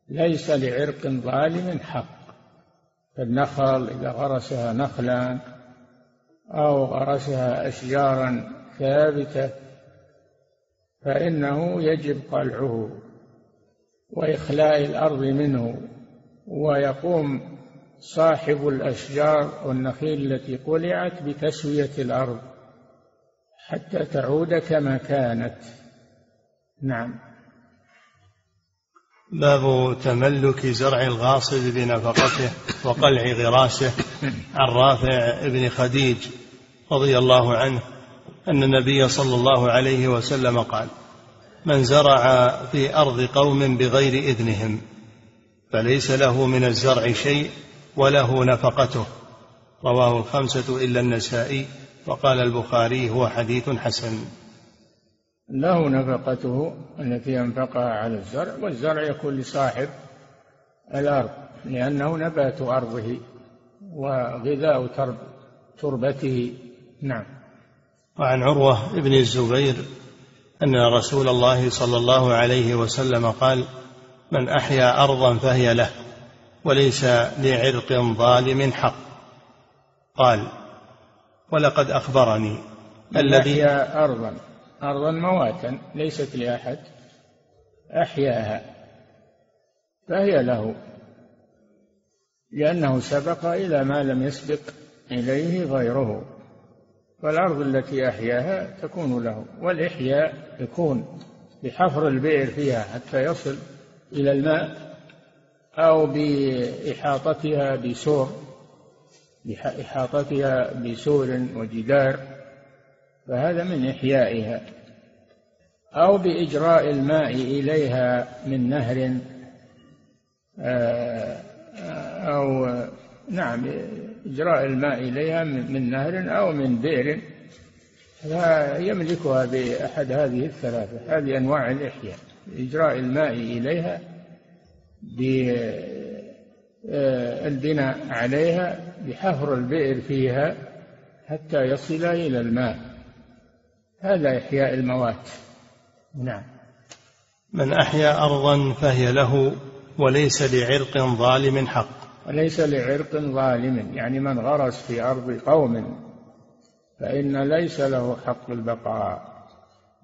ليس لعرق ظالم حق. فالنخل إذا غرسها نخلا أو غرسها أشجارا ثابتة فإنه يجب قلعه وإخلاء الأرض منه ويقوم صاحب الأشجار والنخيل التي قلعت بتسوية الأرض حتى تعود كما كانت. نعم. باب تملك زرع الغاصب بنفقته وقلع غراسه. عن رافع بن خديج رضي الله عنه أن النبي صلى الله عليه وسلم قال من زرع في أرض قوم بغير إذنهم فليس له من الزرع شيء وله نفقته. رواه الخمسة إلا النسائي وقال البخاري هو حديث حسن. له نفقته التي أنفقها على الزرع والزرع يكون لصاحب الأرض لأنه نبات أرضه وغذاء تربته. نعم. وعن عروة بن الزبير أن رسول الله صلى الله عليه وسلم قال من أحيا أرضا فهي له. وليس لعرق ظالم حق. قال ولقد أخبرني الذي أرضا أرضا مواتا ليست لأحد أحياها فهي له لأنه سبق إلى ما لم يسبق إليه غيره فالأرض التي أحياها تكون له والإحياء يكون بحفر البئر فيها حتى يصل إلى الماء. أو بإحاطتها بسور بإحاطتها بسور وجدار فهذا من إحيائها. أو بإجراء الماء إليها من نهر آه، أو نعم إجراء الماء إليها من نهر أو من بئر. فيملكها بأحد هذه الثلاثة هذه أنواع الإحياء. إجراء الماء إليها بالبناء عليها بحفر البئر فيها حتى يصل إلى الماء. هذا إحياء الموات. نعم. من أحيا أرضا فهي له وليس لعرق ظالم حق. وليس لعرق ظالم يعني من غرس في أرض قوم فإن ليس له حق البقاء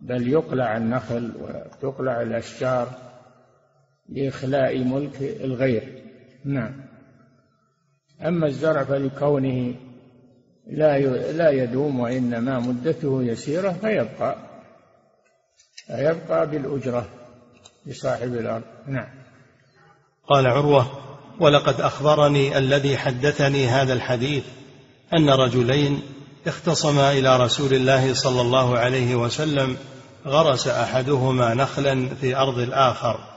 بل يقلع النخل وتقلع الأشجار. لإخلاء ملك الغير. نعم. أما الزرع فلكونه لا لا يدوم وإنما مدته يسيرة فيبقى فيبقى بالأجرة لصاحب الأرض. نعم. قال عروة ولقد أخبرني الذي حدثني هذا الحديث أن رجلين اختصما إلى رسول الله صلى الله عليه وسلم غرس أحدهما نخلا في أرض الآخر.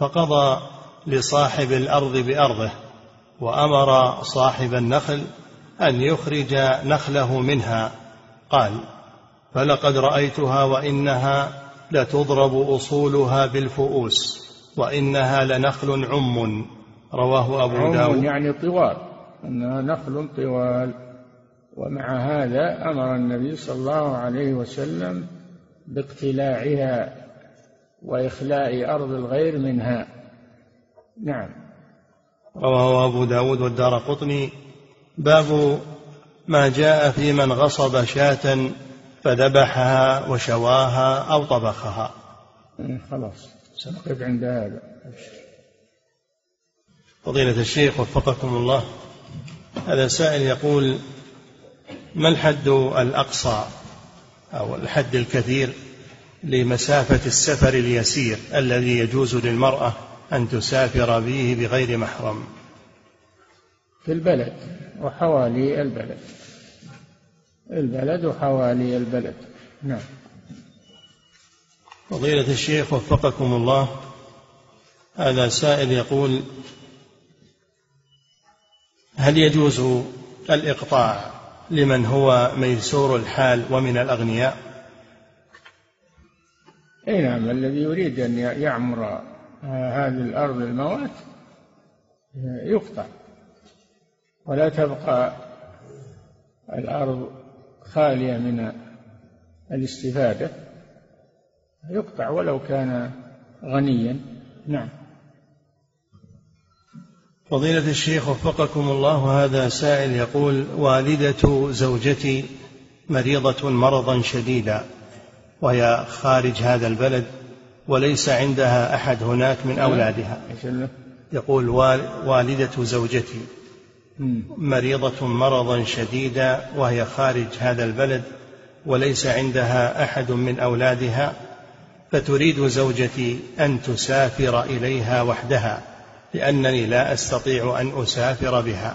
فقضى لصاحب الأرض بأرضه وأمر صاحب النخل أن يخرج نخله منها. قال فلقد رأيتها وإنها لتضرب أصولها بالفؤوس وإنها لنخل عم. رواه أبو داود. يعني طوال أنها نخل طوال. ومع هذا أمر النبي صلى الله عليه وسلم باقتلاعها وإخلاء أرض الغير منها. نعم. رواه أبو داود والدار قطني. باب ما جاء في من غصب شاة فذبحها وشواها أو طبخها. خلاص. سنقف عند هذا. فضيلة الشيخ وفقكم الله. هذا سائل يقول ما الحد الأقصى أو الحد الكثير لمسافة السفر اليسير الذي يجوز للمرأة أن تسافر به بغير محرم. في البلد وحوالي البلد. البلد وحوالي البلد. نعم. فضيلة الشيخ وفقكم الله هذا سائل يقول هل يجوز الإقطاع لمن هو ميسور الحال ومن الأغنياء؟ أي نعم الذي يريد أن يعمر هذه الأرض الموات يقطع. ولا تبقى الأرض خالية من الاستفادة يقطع ولو كان غنيا. نعم. فضيلة الشيخ وفقكم الله هذا سائل يقول والدة زوجتي مريضة مرضا شديدا. وهي خارج هذا البلد وليس عندها أحد هناك من أولادها. يقول والدة زوجتي. مريضة مرضا شديدا وهي خارج هذا البلد وليس عندها أحد من أولادها فتريد زوجتي أن تسافر إليها وحدها لأنني لا أستطيع أن أسافر بها.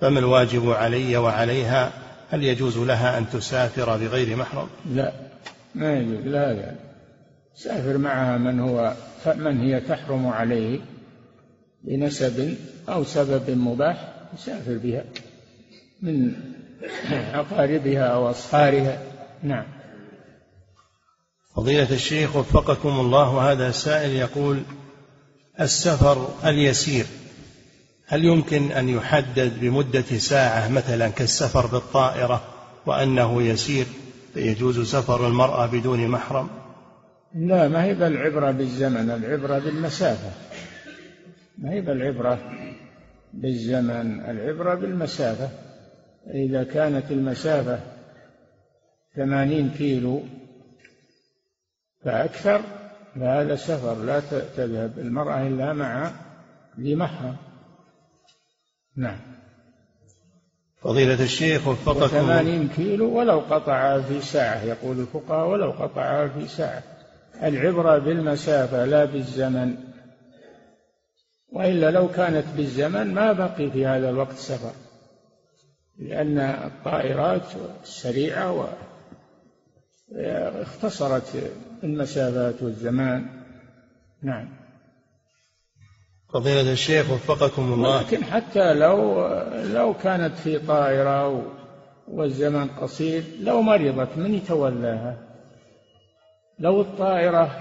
فما الواجب علي وعليها؟ هل يجوز لها أن تسافر بغير محرم؟ لا. ما يجوز لا لا. سافر معها من هو من هي تحرم عليه لنسب أو سبب مباح يسافر بها من أقاربها أو أصهارها نعم. فضيلة الشيخ وفقكم الله هذا سائل يقول السفر اليسير هل يمكن أن يحدد بمدة ساعة مثلا كالسفر بالطائرة وأنه يسير؟ فيجوز سفر المرأة بدون محرم؟ لا ما هي بالعبرة بالزمن العبرة بالمسافة. ما هي بالعبرة بالزمن العبرة بالمسافة. إذا كانت المسافة ثمانين كيلو فأكثر فهذا سفر لا تذهب. المرأة إلا مع ذي محرم. نعم. فضيلة الشيخ وفقكم. ثمانين كيلو ولو قطع في ساعة يقول الفقهاء ولو قطع في ساعة. العبرة بالمسافة لا بالزمن. وإلا لو كانت بالزمن ما بقي في هذا الوقت سفر لأن الطائرات السريعة اختصرت المسافات والزمان. نعم. فضيلة الشيخ وفقكم الله. لكن حتى لو لو كانت في طائرة والزمن قصير لو مرضت من يتولاها؟ لو الطائرة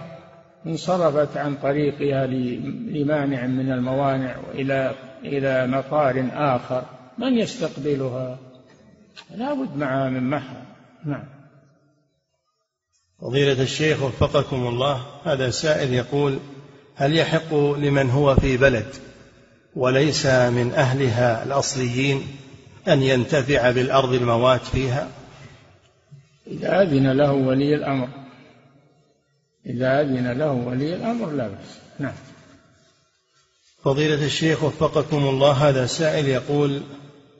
انصرفت عن طريقها لمانع من الموانع وإلى إلى مطار آخر من يستقبلها؟ لا بد معها من محر نعم. فضيلة الشيخ وفقكم الله. هذا سائل يقول هل يحق لمن هو في بلد وليس من أهلها الأصليين أن ينتفع بالأرض الموات فيها؟ إذا أذن له ولي الأمر. إذا أذن له ولي الأمر لا بأس. نعم. فضيلة الشيخ وفقكم الله هذا سائل يقول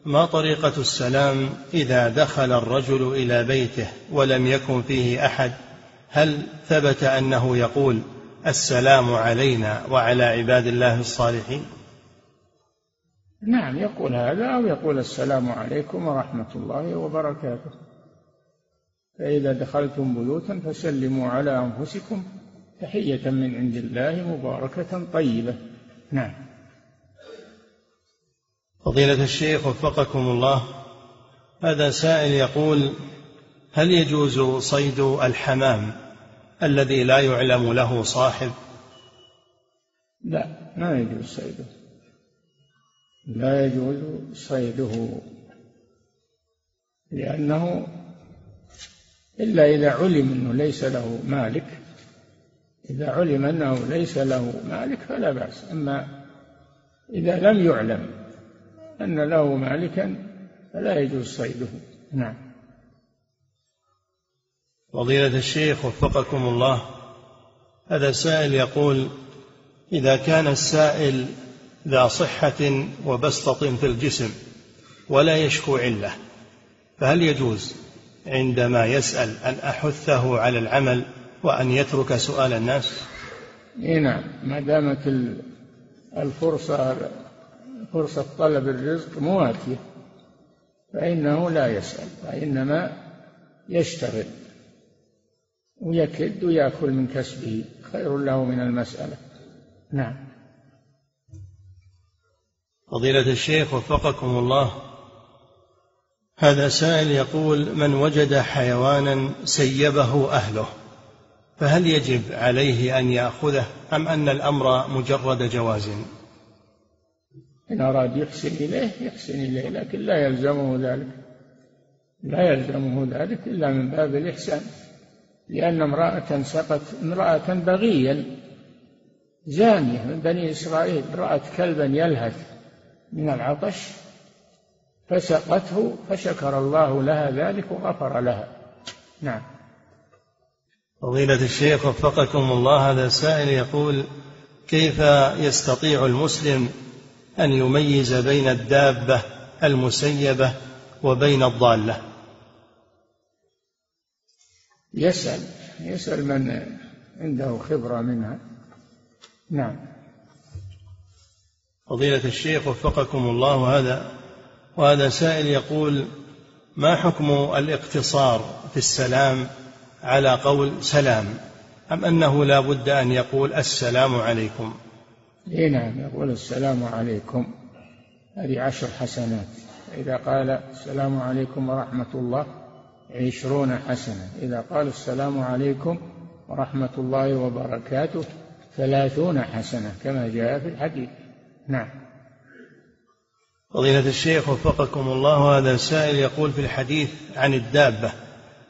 ما طريقة السلام إذا دخل الرجل إلى بيته ولم يكن فيه أحد؟ هل ثبت أنه يقول السلام علينا وعلى عباد الله الصالحين. نعم يقول هذا أو يقول السلام عليكم ورحمة الله وبركاته. فإذا دخلتم بيوتا فسلموا على أنفسكم تحية من عند الله مباركة طيبة. نعم. فضيلة الشيخ وفقكم الله هذا سائل يقول هل يجوز صيد الحمام؟ الذي لا يعلم له صاحب؟ لا ما يجوز صيده. لا يجوز صيده. لأنه إلا إذا علم أنه ليس له مالك إذا علم أنه ليس له مالك فلا بأس. أما إذا لم يعلم أن له مالكا فلا يجوز صيده. نعم. فضيلة الشيخ وفقكم الله. هذا سائل يقول إذا كان السائل ذا صحة وبسطة في الجسم ولا يشكو علة فهل يجوز عندما يسأل أن أحثه على العمل وأن يترك سؤال الناس؟ إي نعم ما دامت الفرصة فرصة طلب الرزق مواتية فإنه لا يسأل وإنما يشتغل. ويكد ويأكل من كسبه. خير له من المسألة. نعم. فضيلة الشيخ وفقكم الله. هذا سائل يقول من وجد حيوانا سيبه أهله فهل يجب عليه أن يأخذه أم أن الأمر مجرد جواز؟ إن أراد يحسن إليه يحسن إليه لكن لا يلزمه ذلك. لا يلزمه ذلك إلا من باب الإحسان. لأن امرأة سقت امرأة بغيا زانية من بني إسرائيل رأت كلبا يلهث من العطش فسقته فشكر الله لها ذلك وغفر لها. نعم. فضيلة الشيخ وفقكم الله هذا سائل يقول كيف يستطيع المسلم أن يميز بين الدابة المسيبة وبين الضالة؟ يسأل يسأل من عنده خبرة منها. نعم. فضيلة الشيخ وفقكم الله هذا. وهذا سائل يقول ما حكم الاقتصار في السلام على قول سلام؟ أم أنه لا بد أن يقول السلام عليكم؟ إي نعم يقول السلام عليكم. هذه عشر حسنات. إذا قال السلام عليكم ورحمة الله عشرون حسنة إذا قال السلام عليكم ورحمة الله وبركاته ثلاثون حسنة كما جاء في الحديث. نعم. فضيلة الشيخ وفقكم الله هذا سائل يقول في الحديث عن الدابة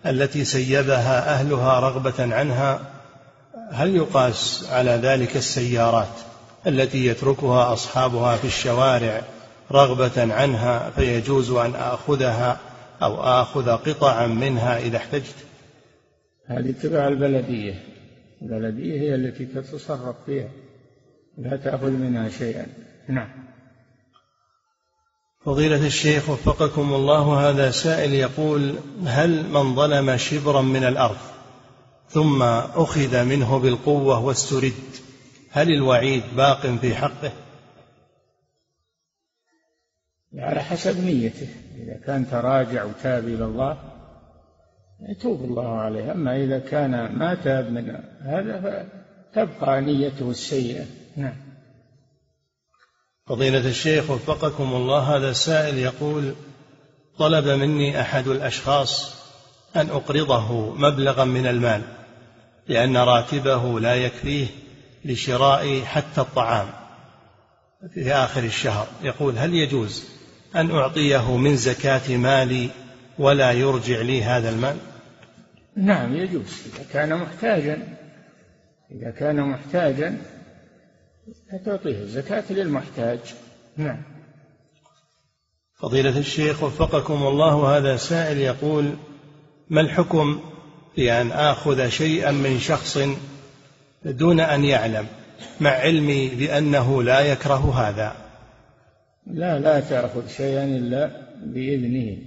التي سيبها أهلها رغبة عنها هل يقاس على ذلك السيارات التي يتركها أصحابها في الشوارع رغبة عنها فيجوز أن آخذها أو آخذ قطعا منها إذا احتجت. هذه تبع البلدية. البلدية هي التي تتصرف فيها. لا تأخذ منها شيئا. نعم. فضيلة الشيخ وفقكم الله هذا سائل يقول هل من ظلم شبرا من الأرض ثم أخذ منه بالقوة واسترد هل الوعيد باق في حقه؟ على حسب نيته. إذا كان تراجع وتاب إلى الله يتوب الله عليه. أما إذا كان ما تاب من هذا فتبقى نيته السيئة. نعم. فضيلة الشيخ وفقكم الله هذا سائل يقول طلب مني أحد الأشخاص أن أقرضه مبلغا من المال لأن راتبه لا يكفيه لشراء حتى الطعام في آخر الشهر. يقول هل يجوز أن أعطيه من زكاة مالي ولا يرجع لي هذا المال؟ نعم يجوز. إذا كان محتاجا إذا كان محتاجا فتعطيه الزكاة للمحتاج. نعم. فضيلة الشيخ وفقكم الله هذا سائل يقول ما الحكم في أن آخذ شيئا من شخص دون أن يعلم مع علمي بأنه لا يكره هذا؟ لا لا تأخذ شيئا إلا بإذنه.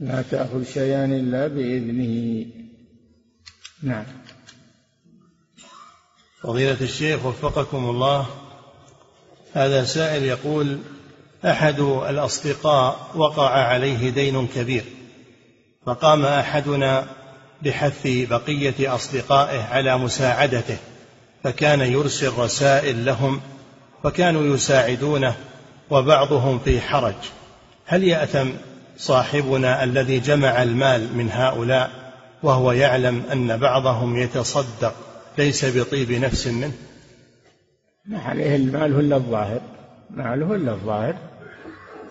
لا تأخذ شيئا إلا بإذنه. نعم. فضيلة الشيخ وفقكم الله. هذا سائل يقول أحد الأصدقاء وقع عليه دين كبير فقام أحدنا بحث بقية أصدقائه على مساعدته فكان يرسل رسائل لهم فكانوا يساعدونه وبعضهم في حرج. هل يأثم صاحبنا الذي جمع المال من هؤلاء وهو يعلم أن بعضهم يتصدق ليس بطيب نفس منه؟ ما عليه المال إلا الظاهر. ماله إلا الظاهر.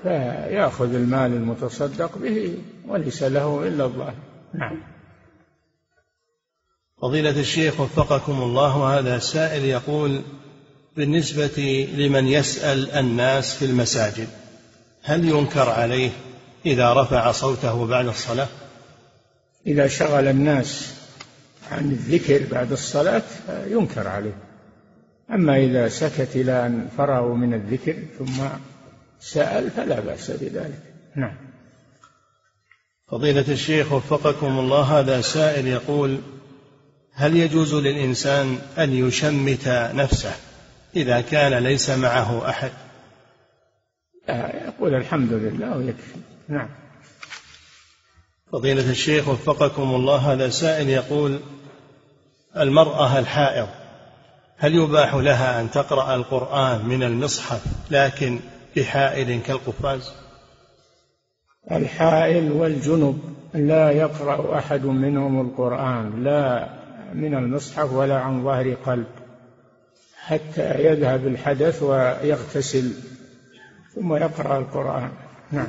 فيأخذ المال المتصدق به وليس له إلا الظاهر. نعم. فضيلة الشيخ وفقكم الله هذا سائل يقول بالنسبة لمن يسأل الناس في المساجد هل ينكر عليه إذا رفع صوته بعد الصلاة؟ إذا شغل الناس عن الذكر بعد الصلاة ينكر عليه. أما إذا سكت إلى أن فرغوا من الذكر ثم سأل فلا بأس بذلك. نعم. فضيلة الشيخ وفقكم الله هذا سائل يقول هل يجوز للإنسان أن يشمت نفسه؟ إذا كان ليس معه أحد. يقول الحمد لله ويكفي. نعم. فضيلة الشيخ وفقكم الله هذا سائل يقول المرأة الحائض هل يباح لها أن تقرأ القرآن من المصحف لكن بحائل كالقفاز؟ الحائل والجنب لا يقرأ أحد منهم القرآن لا من المصحف ولا عن ظهر قلب. حتى يذهب الحدث ويغتسل ثم يقرأ القرآن. نعم.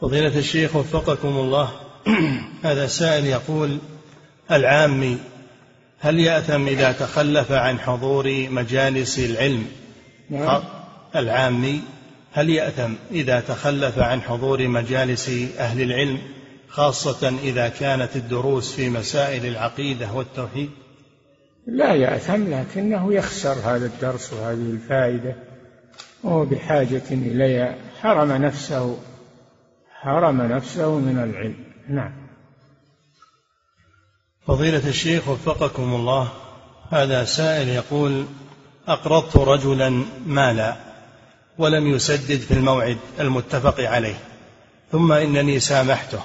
فضيلة الشيخ وفقكم الله. هذا سائل يقول العامي هل يأثم إذا تخلف عن حضور مجالس العلم؟ نعم. العامي هل يأثم إذا تخلف عن حضور مجالس أهل العلم خاصة إذا كانت الدروس في مسائل العقيدة والتوحيد؟ لا يأثم لكنه يخسر هذا الدرس وهذه الفائدة. وهو بحاجة إليها. حرم نفسه حرم نفسه من العلم. نعم. فضيلة الشيخ وفقكم الله. هذا سائل يقول أقرضت رجلا مالا ولم يسدد في الموعد المتفق عليه ثم إنني سامحته.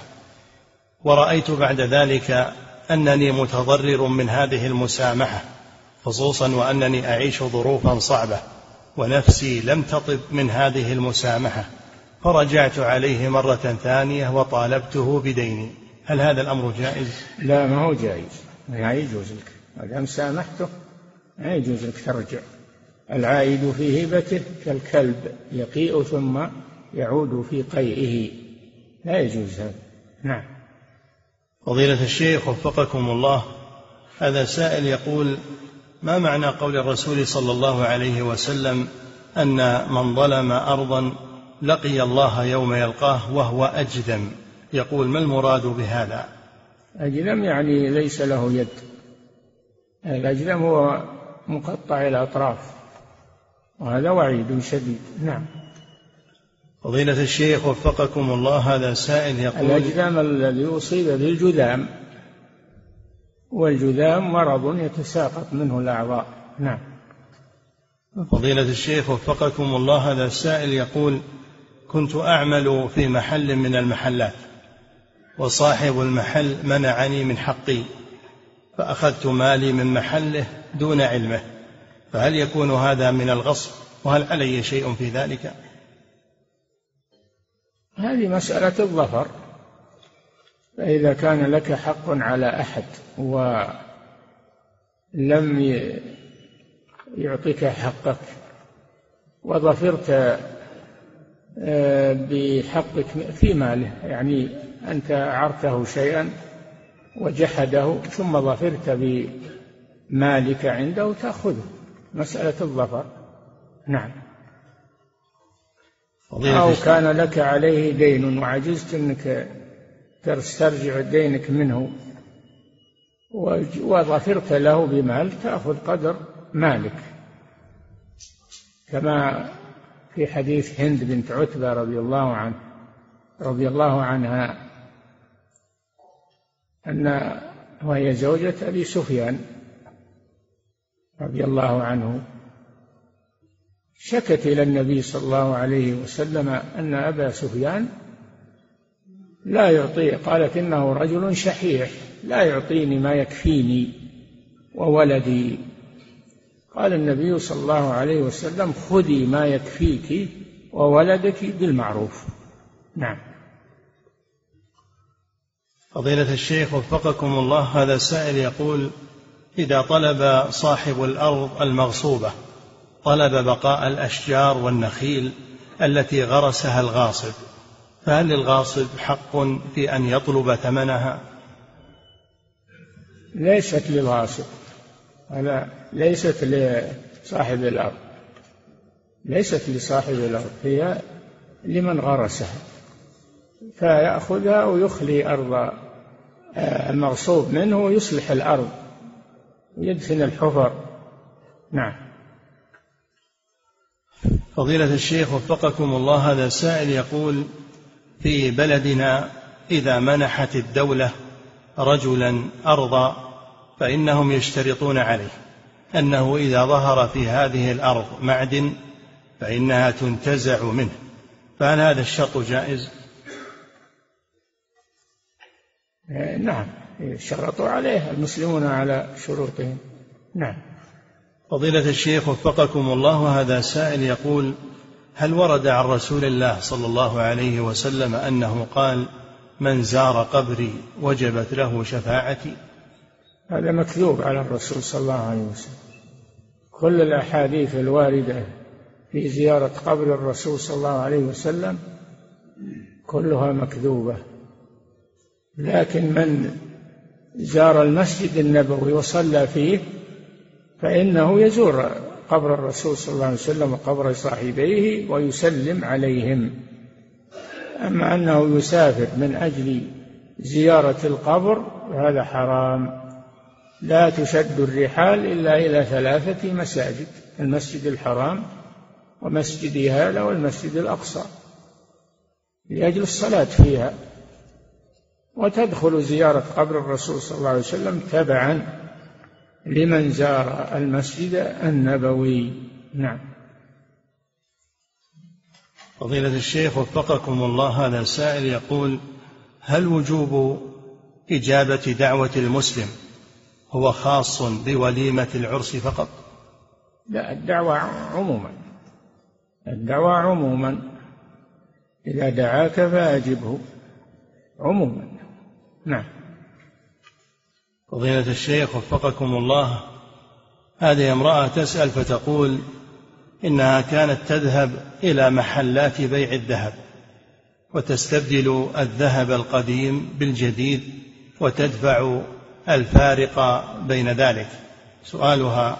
ورأيت بعد ذلك أنني متضرر من هذه المسامحة خصوصا وأنني أعيش ظروفا صعبة ونفسي لم تطب من هذه المسامحة. فرجعت عليه مرة ثانية وطالبته بديني. هل هذا الأمر جائز؟ لا ما هو جائز. ما يجوز لك. ما دام سامحته ما يجوز لك ترجع. العائد في هبته كالكلب يقيء ثم يعود في قيئه. لا يجوز هذا. نعم. فضيلة الشيخ وفقكم الله. هذا سائل يقول ما معنى قول الرسول صلى الله عليه وسلم أن من ظلم أرضا لقي الله يوم يلقاه وهو أجذم؟ يقول ما المراد بهذا؟ أجذم يعني ليس له يد. الأجذم هو مقطع الأطراف وهذا وعيد شديد. نعم. فضيلة الشيخ وفقكم الله هذا سائل يقول الأجذام الذي أصيب بالجذام والجذام مرض يتساقط منه الأعضاء. نعم. فضيلة الشيخ وفقكم الله هذا السائل يقول كنت أعمل في محل من المحلات وصاحب المحل منعني من حقي فأخذت مالي من محله دون علمه فهل يكون هذا من الغصب وهل علي شيء في ذلك؟ هذه مسألة الظفر. فإذا كان لك حق على أحد ولم يعطيك حقك وظفرت آه، بحقك في ماله يعني أنت أعرته شيئا وجحده ثم ظفرت بمالك عنده تأخذه. مسألة الظفر. نعم. أو كان لك عليه دين وعجزت أنك تسترجع دينك منه وظفرت له بمال تأخذ قدر مالك. كما في حديث هند بنت عتبة رضي الله عنه رضي الله عنها أن وهي زوجة أبي سفيان رضي الله عنه. شكت إلى النبي صلى الله عليه وسلم أن أبا سفيان لا يعطي قالت إنه رجل شحيح لا يعطيني ما يكفيني وولدي. قال النبي صلى الله عليه وسلم خذي ما يكفيك وولدك بالمعروف. نعم. فضيلة الشيخ وفقكم الله هذا سائل يقول إذا طلب صاحب الأرض المغصوبة طلب بقاء الأشجار والنخيل التي غرسها الغاصب فهل للغاصب حق في أن يطلب ثمنها؟ ليست للغاصب هذا ليست لصاحب الأرض ليست لصاحب الأرض هي لمن غرسها فيأخذها ويخلي أرض آه، المغصوب منه ويصلح الأرض ويدفن الحفر. نعم. فضيلة الشيخ وفقكم الله هذا سائل يقول في بلدنا إذا منحت الدولة رجلا أرضا فإنهم يشترطون عليه. أنه إذا ظهر في هذه الأرض معدن فإنها تنتزع منه. فهل هذا الشرط جائز؟ نعم شرطوا عليه المسلمون على شروطهم. نعم. فضيلة الشيخ وفقكم الله هذا سائل يقول هل ورد عن رسول الله صلى الله عليه وسلم أنه قال من زار قبري وجبت له شفاعتي هذا مكذوب على الرسول صلى الله عليه وسلم. كل الأحاديث الواردة في زيارة قبر الرسول صلى الله عليه وسلم كلها مكذوبة. لكن من زار المسجد النبوي وصلى فيه فإنه يزور قبر الرسول صلى الله عليه وسلم وقبر صاحبيه ويسلم عليهم. أما أنه يسافر من أجل زيارة القبر هذا حرام. لا تشد الرحال إلا إلى ثلاثة مساجد المسجد الحرام ومسجد هذا والمسجد الأقصى لأجل الصلاة فيها. وتدخل زيارة قبر الرسول صلى الله عليه وسلم تبعا. لمن زار المسجد النبوي. نعم. فضيلة الشيخ وفقكم الله هذا السائل يقول هل وجوب إجابة دعوة المسلم هو خاص بوليمة العرس فقط؟ لا الدعوة عموما. الدعوة عموما. إذا دعاك فأجبه عموما. نعم. فضيلة الشيخ وفقكم الله هذه امرأة تسأل فتقول إنها كانت تذهب إلى محلات بيع الذهب وتستبدل الذهب القديم بالجديد وتدفع الفارق بين ذلك. سؤالها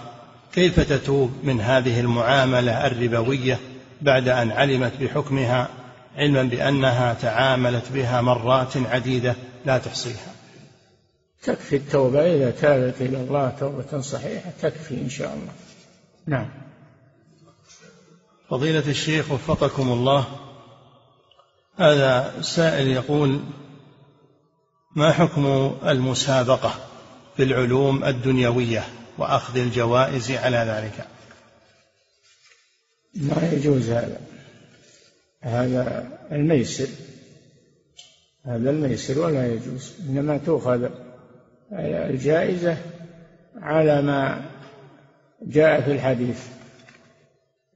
كيف تتوب من هذه المعاملة الربوية بعد أن علمت بحكمها علما بأنها تعاملت بها مرات عديدة لا تحصيها؟ تكفي التوبة إذا تابت إلى الله توبة صحيحة تكفي إن شاء الله. نعم. فضيلة الشيخ وفقكم الله هذا سائل يقول ما حكم المسابقة في العلوم الدنيوية وأخذ الجوائز على ذلك؟ ما يجوز هذا. هذا الميسر. هذا الميسر ولا يجوز إنما تؤخذ الجائزة على ما جاء في الحديث.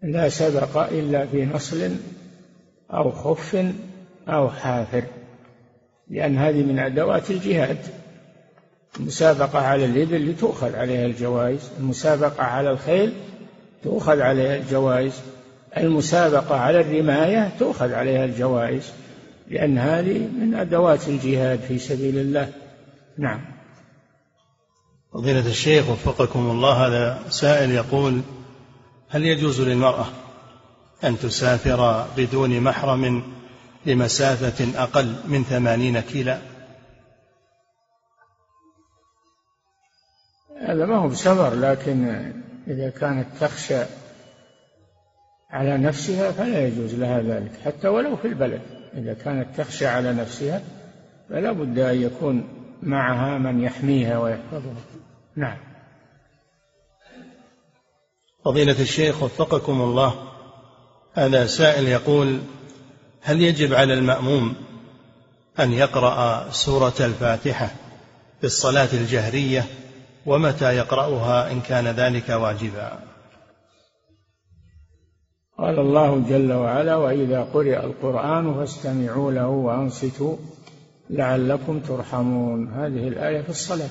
لا سبق إلا في نصل أو خف أو حافر لأن هذه من أدوات الجهاد. المسابقة على الإبل لتؤخذ عليها الجوائز المسابقة على الخيل تؤخذ عليها الجوائز المسابقة على الرماية تؤخذ عليها الجوائز لأن هذه من أدوات الجهاد في سبيل الله. نعم. فضيلة الشيخ وفقكم الله هذا سائل يقول هل يجوز للمرأة أن تسافر بدون محرم لمسافة أقل من ثمانين كيلا؟ هذا ما هو بسفر لكن إذا كانت تخشى على نفسها فلا يجوز لها ذلك حتى ولو في البلد. إذا كانت تخشى على نفسها فلا بد أن يكون معها من يحميها ويحفظها. نعم. فضيلة الشيخ وفقكم الله هذا سائل يقول هل يجب على المأموم أن يقرأ سورة الفاتحة في الصلاة الجهرية؟ ومتى يقرأها إن كان ذلك واجبا؟ قال الله جل وعلا وإذا قرئ القرآن فاستمعوا له وأنصتوا لعلكم ترحمون. هذه الآية في الصلاة.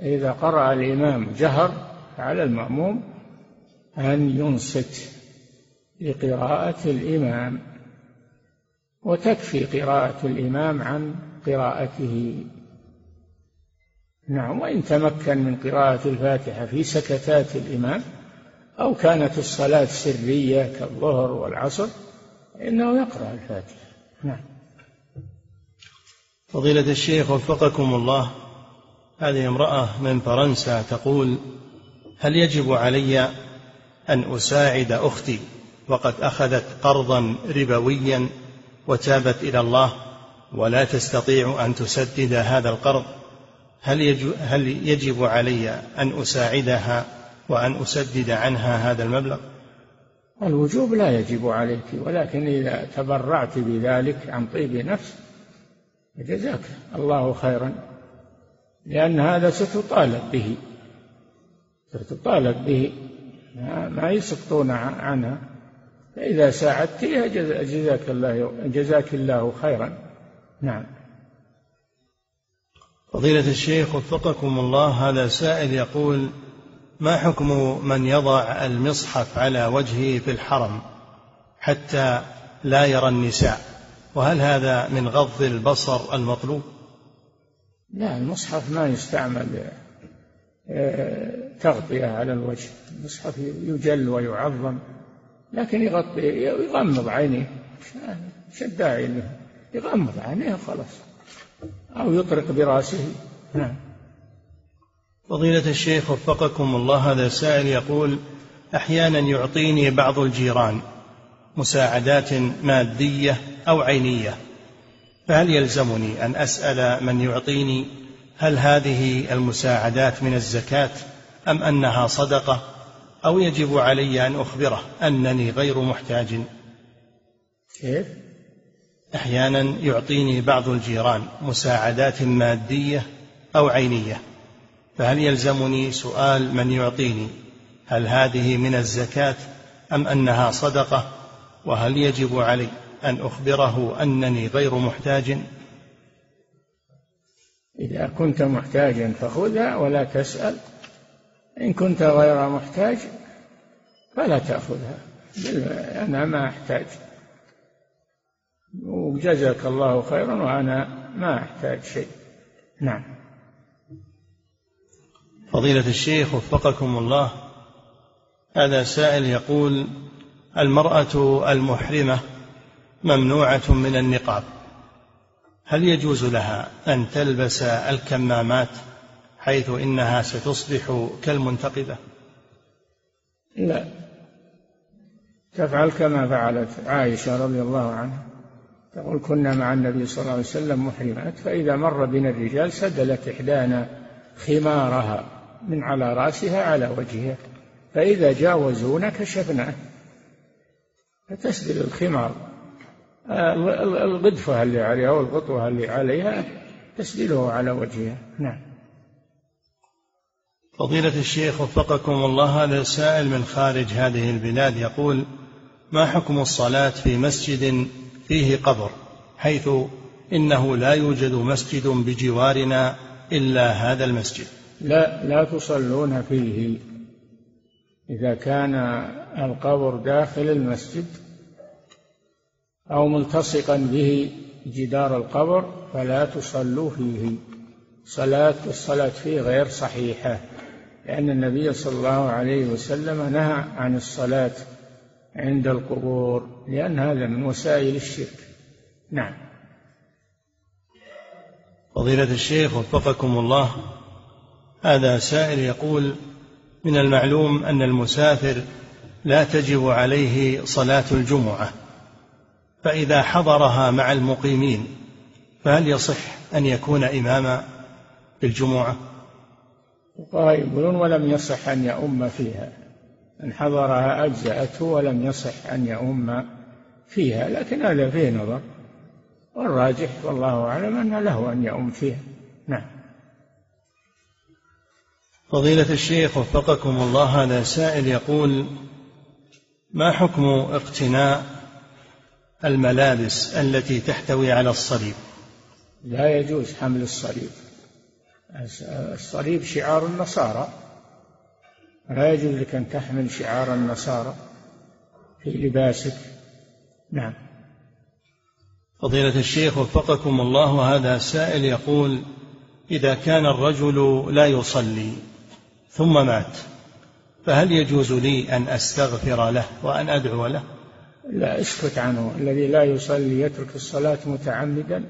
إذا قرأ الإمام جهر على المأموم أن ينصت لقراءة الإمام وتكفي قراءة الإمام عن قراءته. نعم وإن تمكن من قراءة الفاتحة في سكتات الإمام أو كانت الصلاة سرية كالظهر والعصر إنه يقرأ الفاتحة. نعم. فضيلة الشيخ وفقكم الله. هذه امرأة من فرنسا تقول هل يجب علي أن أساعد أختي وقد أخذت قرضا ربويا وتابت إلى الله ولا تستطيع أن تسدد هذا القرض؟ هل هل يجب علي أن أساعدها وأن أسدد عنها هذا المبلغ؟ الوجوب لا يجب عليك ولكن إذا تبرعت بذلك عن طيب نفس فجزاك الله خيرا. لأن هذا ستطالب به. ستطالب به. ما يسقطون عنها فإذا ساعدتها جزاك الله جزاك الله خيرا. نعم. فضيلة الشيخ وفقكم الله هذا سائل يقول ما حكم من يضع المصحف على وجهه في الحرم حتى لا يرى النساء؟ وهل هذا من غض البصر المطلوب؟ لا المصحف ما يستعمل آه، تغطية على الوجه. المصحف يجل ويعظم لكن يغطي يغمض عينيه. إيش الداعي له يغمض عينيه خلاص أو يطرق برأسه. نعم. فضيلة الشيخ وفقكم الله هذا سائل يقول أحيانا يعطيني بعض الجيران مساعدات مادية أو عينية. فهل يلزمني أن أسأل من يعطيني هل هذه المساعدات من الزكاة أم أنها صدقة أو يجب علي أن أخبره أنني غير محتاج كيف؟ أحيانا يعطيني بعض الجيران مساعدات مادية أو عينية فهل يلزمني سؤال من يعطيني هل هذه من الزكاة أم أنها صدقة وهل يجب علي أن أخبره أنني غير محتاج. إذا كنت محتاجا فخذها ولا تسأل. إن كنت غير محتاج فلا تأخذها. أنا ما أحتاج. وجزاك الله خيرا وأنا ما أحتاج شيء. نعم. فضيلة الشيخ وفقكم الله هذا سائل يقول المرأة المحرمة ممنوعة من النقاب. هل يجوز لها أن تلبس الكمامات حيث إنها ستصبح كالمنتقبة؟ لا. تفعل كما فعلت عائشة رضي الله عنها. تقول كنا مع النبي صلى الله عليه وسلم محرمات فإذا مر بنا الرجال سدلت إحدانا خمارها من على رأسها على وجهها فإذا جاوزونا كشفناه. فتسدل الخمار. الغدفة اللي عليها أو الغطوة اللي عليها تسدله على وجهها نعم. فضيلة الشيخ وفقكم الله هذا سائل من خارج هذه البلاد يقول ما حكم الصلاة في مسجد فيه قبر؟ حيث إنه لا يوجد مسجد بجوارنا إلا هذا المسجد. لا لا تصلون فيه. إذا كان القبر داخل المسجد أو ملتصقا به جدار القبر فلا تصلوا فيه. صلاة الصلاة فيه غير صحيحة لأن النبي صلى الله عليه وسلم نهى عن الصلاة عند القبور لأن هذا من وسائل الشرك. نعم. فضيلة الشيخ وفقكم الله هذا سائل يقول من المعلوم أن المسافر لا تجب عليه صلاة الجمعة. فإذا حضرها مع المقيمين فهل يصح أن يكون إماما في الجمعة يقولون ولم يصح أن يؤم فيها. من حضرها أجزأته ولم يصح أن يؤم فيها لكن هذا فيه نظر. والراجح والله أعلم أن له أن يؤم فيها. نعم. فضيلة الشيخ وفقكم الله هذا سائل يقول ما حكم اقتناء الملابس التي تحتوي على الصليب. لا يجوز حمل الصليب. الصليب شعار النصارى. لا يجوز لك أن تحمل شعار النصارى في لباسك. نعم. فضيلة الشيخ وفقكم الله هذا سائل يقول إذا كان الرجل لا يصلي ثم مات فهل يجوز لي أن أستغفر له وأن أدعو له؟ لا أسكت عنه. الذي لا يصلي يترك الصلاة متعمدا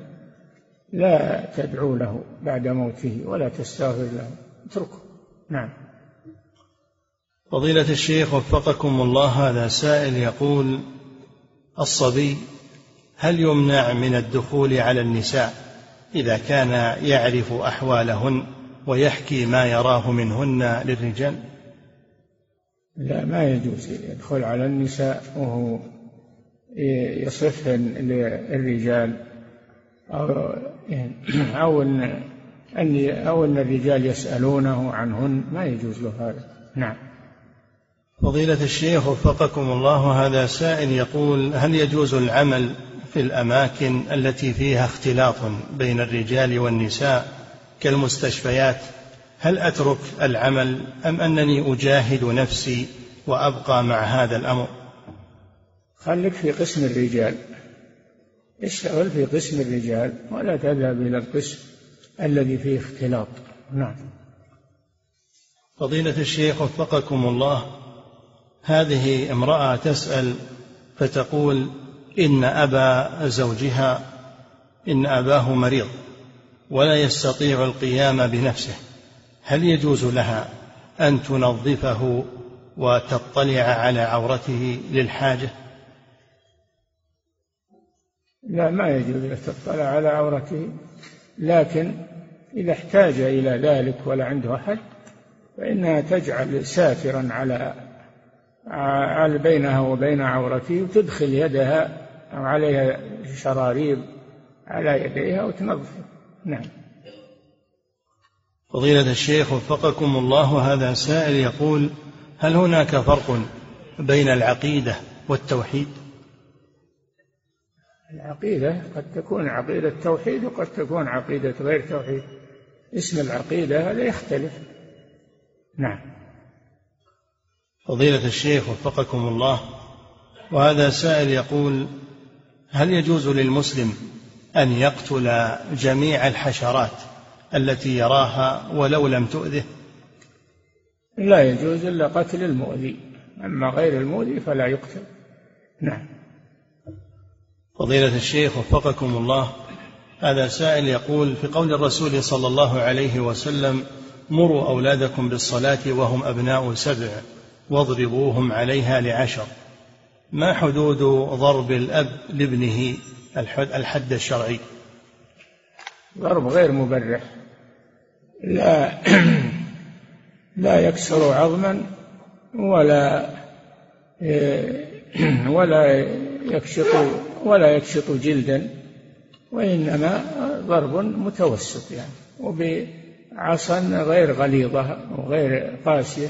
لا تدعو له بعد موته ولا تستغفر له. اتركه. نعم. فضيلة الشيخ وفقكم الله هذا سائل يقول الصبي هل يمنع من الدخول على النساء إذا كان يعرف أحوالهن ويحكي ما يراه منهن للرجال؟ لا ما يجوز يدخل على النساء وهو يصفهن للرجال أو أو أن أو أن الرجال يسألونه عنهن ما يجوز له هذا. نعم. فضيلة الشيخ وفقكم الله هذا سائل يقول هل يجوز العمل في الأماكن التي فيها اختلاط بين الرجال والنساء كالمستشفيات؟ هل أترك العمل أم أنني أجاهد نفسي وأبقى مع هذا الأمر؟ خليك في قسم الرجال. اشتغل في قسم الرجال ولا تذهب إلى القسم الذي فيه اختلاط. نعم. فضيلة الشيخ وفقكم الله هذه امرأة تسأل فتقول إن أبا زوجها إن أباه مريض ولا يستطيع القيام بنفسه هل يجوز لها أن تنظفه وتطلع على عورته للحاجة؟ لا ما يجوز أن تطلع على عورته. لكن إذا احتاج إلى ذلك ولا عنده أحد فإنها تجعل ساترا على على بينها وبين عورته وتدخل يدها أو عليها شراريب على يديها وتنظف. نعم. فضيلة الشيخ وفقكم الله هذا سائل يقول هل هناك فرق بين العقيدة والتوحيد؟ العقيدة قد تكون عقيدة توحيد وقد تكون عقيدة غير توحيد. اسم العقيدة هذا يختلف. نعم. فضيلة الشيخ وفقكم الله وهذا سائل يقول هل يجوز للمسلم أن يقتل جميع الحشرات التي يراها ولو لم تؤذه؟ لا يجوز إلا قتل المؤذي. أما غير المؤذي فلا يقتل. نعم. فضيلة الشيخ وفقكم الله هذا سائل يقول في قول الرسول صلى الله عليه وسلم مروا أولادكم بالصلاة وهم أبناء سبع واضربوهم عليها لعشر. ما حدود ضرب الأب لابنه؟ الحد الشرعي. ضرب غير مبرح. لا لا يكسر عظما ولا ولا يكشط ولا يكشط جلدا وإنما ضرب متوسط يعني وبعصا غير غليظة وغير قاسية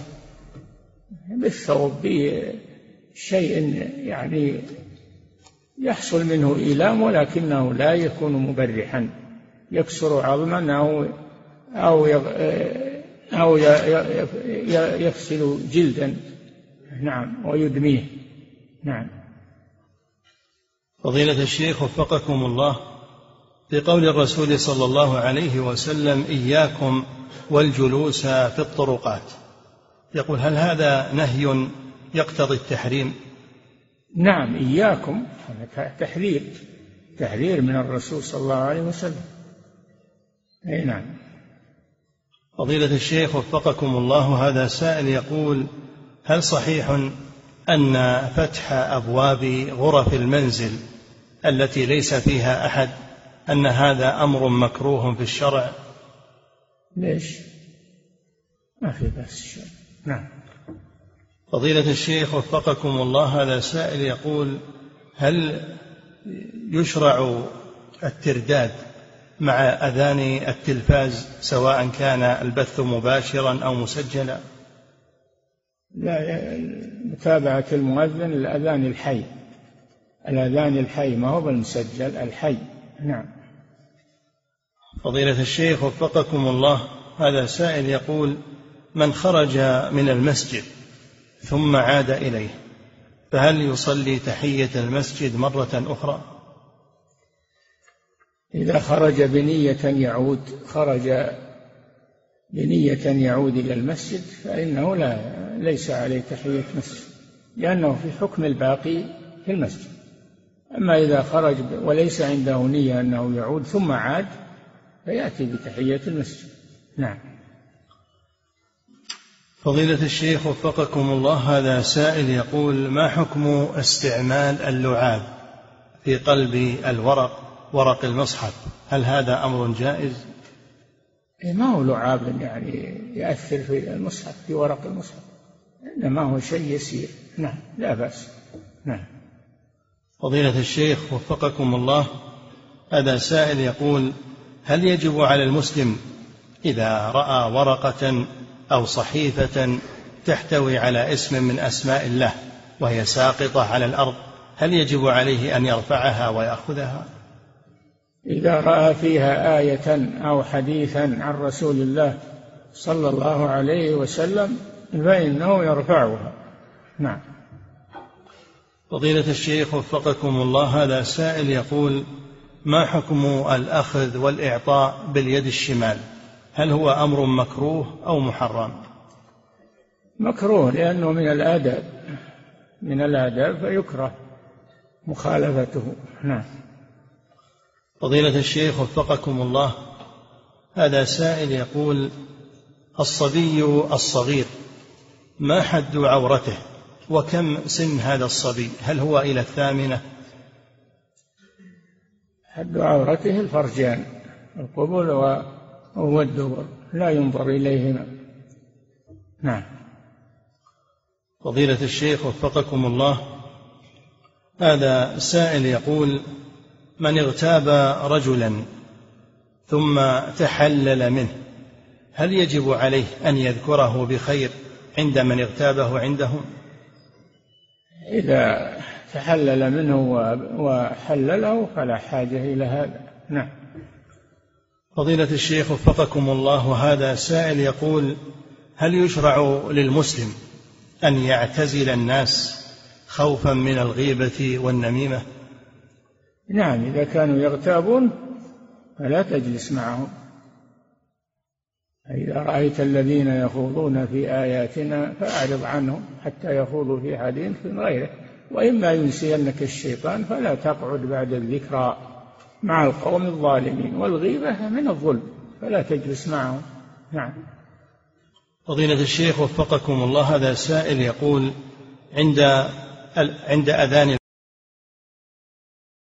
بالثوب بشيء يعني يحصل منه إيلام ولكنه لا يكون مبرحا يكسر عظما أو أو أو يفصل جلدا. نعم ويدميه. نعم. فضيلة الشيخ وفقكم الله في قول الرسول صلى الله عليه وسلم إياكم والجلوس في الطرقات. يقول هل هذا نهي يقتضي التحريم؟ نعم إياكم تحذير تحذير من الرسول صلى الله عليه وسلم. أي نعم. فضيلة الشيخ وفقكم الله هذا سائل يقول هل صحيح أن فتح أبواب غرف المنزل التي ليس فيها أحد أن هذا أمر مكروه في الشرع. ليش؟ ما في بأس الشرع نعم. فضيلة الشيخ وفقكم الله هذا سائل يقول هل يشرع الترداد مع أذان التلفاز سواء كان البث مباشرا أو مسجلا؟ لا متابعة المؤذن الأذان الحي. الأذان الحي ما هو بالمسجل الحي. نعم. فضيلة الشيخ وفقكم الله هذا سائل يقول من خرج من المسجد ثم عاد إليه فهل يصلي تحية المسجد مرة أخرى؟ إذا خرج بنية يعود خرج بنية يعود إلى المسجد فإنه لا ليس عليه تحية مسجد لأنه في حكم الباقي في المسجد. أما إذا خرج وليس عنده نية أنه يعود ثم عاد فيأتي بتحية المسجد. نعم. فضيلة الشيخ وفقكم الله هذا سائل يقول ما حكم استعمال اللعاب في قلب الورق ورق المصحف؟ هل هذا أمر جائز؟ إيه، ما هو لعاب يعني يأثر في المصحف في ورق المصحف. إنما هو شيء يسير. نعم لا بأس. نعم. فضيلة الشيخ وفقكم الله. هذا سائل يقول هل يجب على المسلم إذا رأى ورقة أو صحيفة تحتوي على اسم من أسماء الله وهي ساقطة على الأرض هل يجب عليه أن يرفعها ويأخذها؟ إذا رأى فيها آية أو حديثا عن رسول الله صلى الله عليه وسلم فإنه يرفعها. نعم. فضيلة الشيخ وفقكم الله هذا سائل يقول ما حكم الأخذ والإعطاء باليد الشمال؟ هل هو أمر مكروه أو محرم؟ مكروه لأنه من الآداب. من الآداب فيكره مخالفته. نعم. فضيلة الشيخ وفقكم الله هذا سائل يقول الصبي الصغير ما حد عورته؟ وكم سن هذا الصبي؟ هل هو إلى الثامنة؟ حد عورته الفرجان القبول والدبر لا ينظر إليهما. نعم. فضيلة الشيخ وفقكم الله هذا سائل يقول من اغتاب رجلا ثم تحلل منه هل يجب عليه أن يذكره بخير عند من اغتابه عنده إذا تحلل منه وحلله فلا حاجة إلى هذا. نعم. فضيلة الشيخ وفقكم الله وهذا سائل يقول هل يشرع للمسلم أن يعتزل الناس خوفا من الغيبة والنميمة؟ نعم إذا كانوا يغتابون فلا تجلس معهم. إذا رأيت الذين يخوضون في آياتنا فأعرض عنهم حتى يخوضوا في حديث غيره. وإما ينسينك الشيطان فلا تقعد بعد الذكرى مع القوم الظالمين. والغيبة من الظلم فلا تجلس معهم. نعم. فضيلة الشيخ وفقكم الله هذا سائل يقول عند عند أذان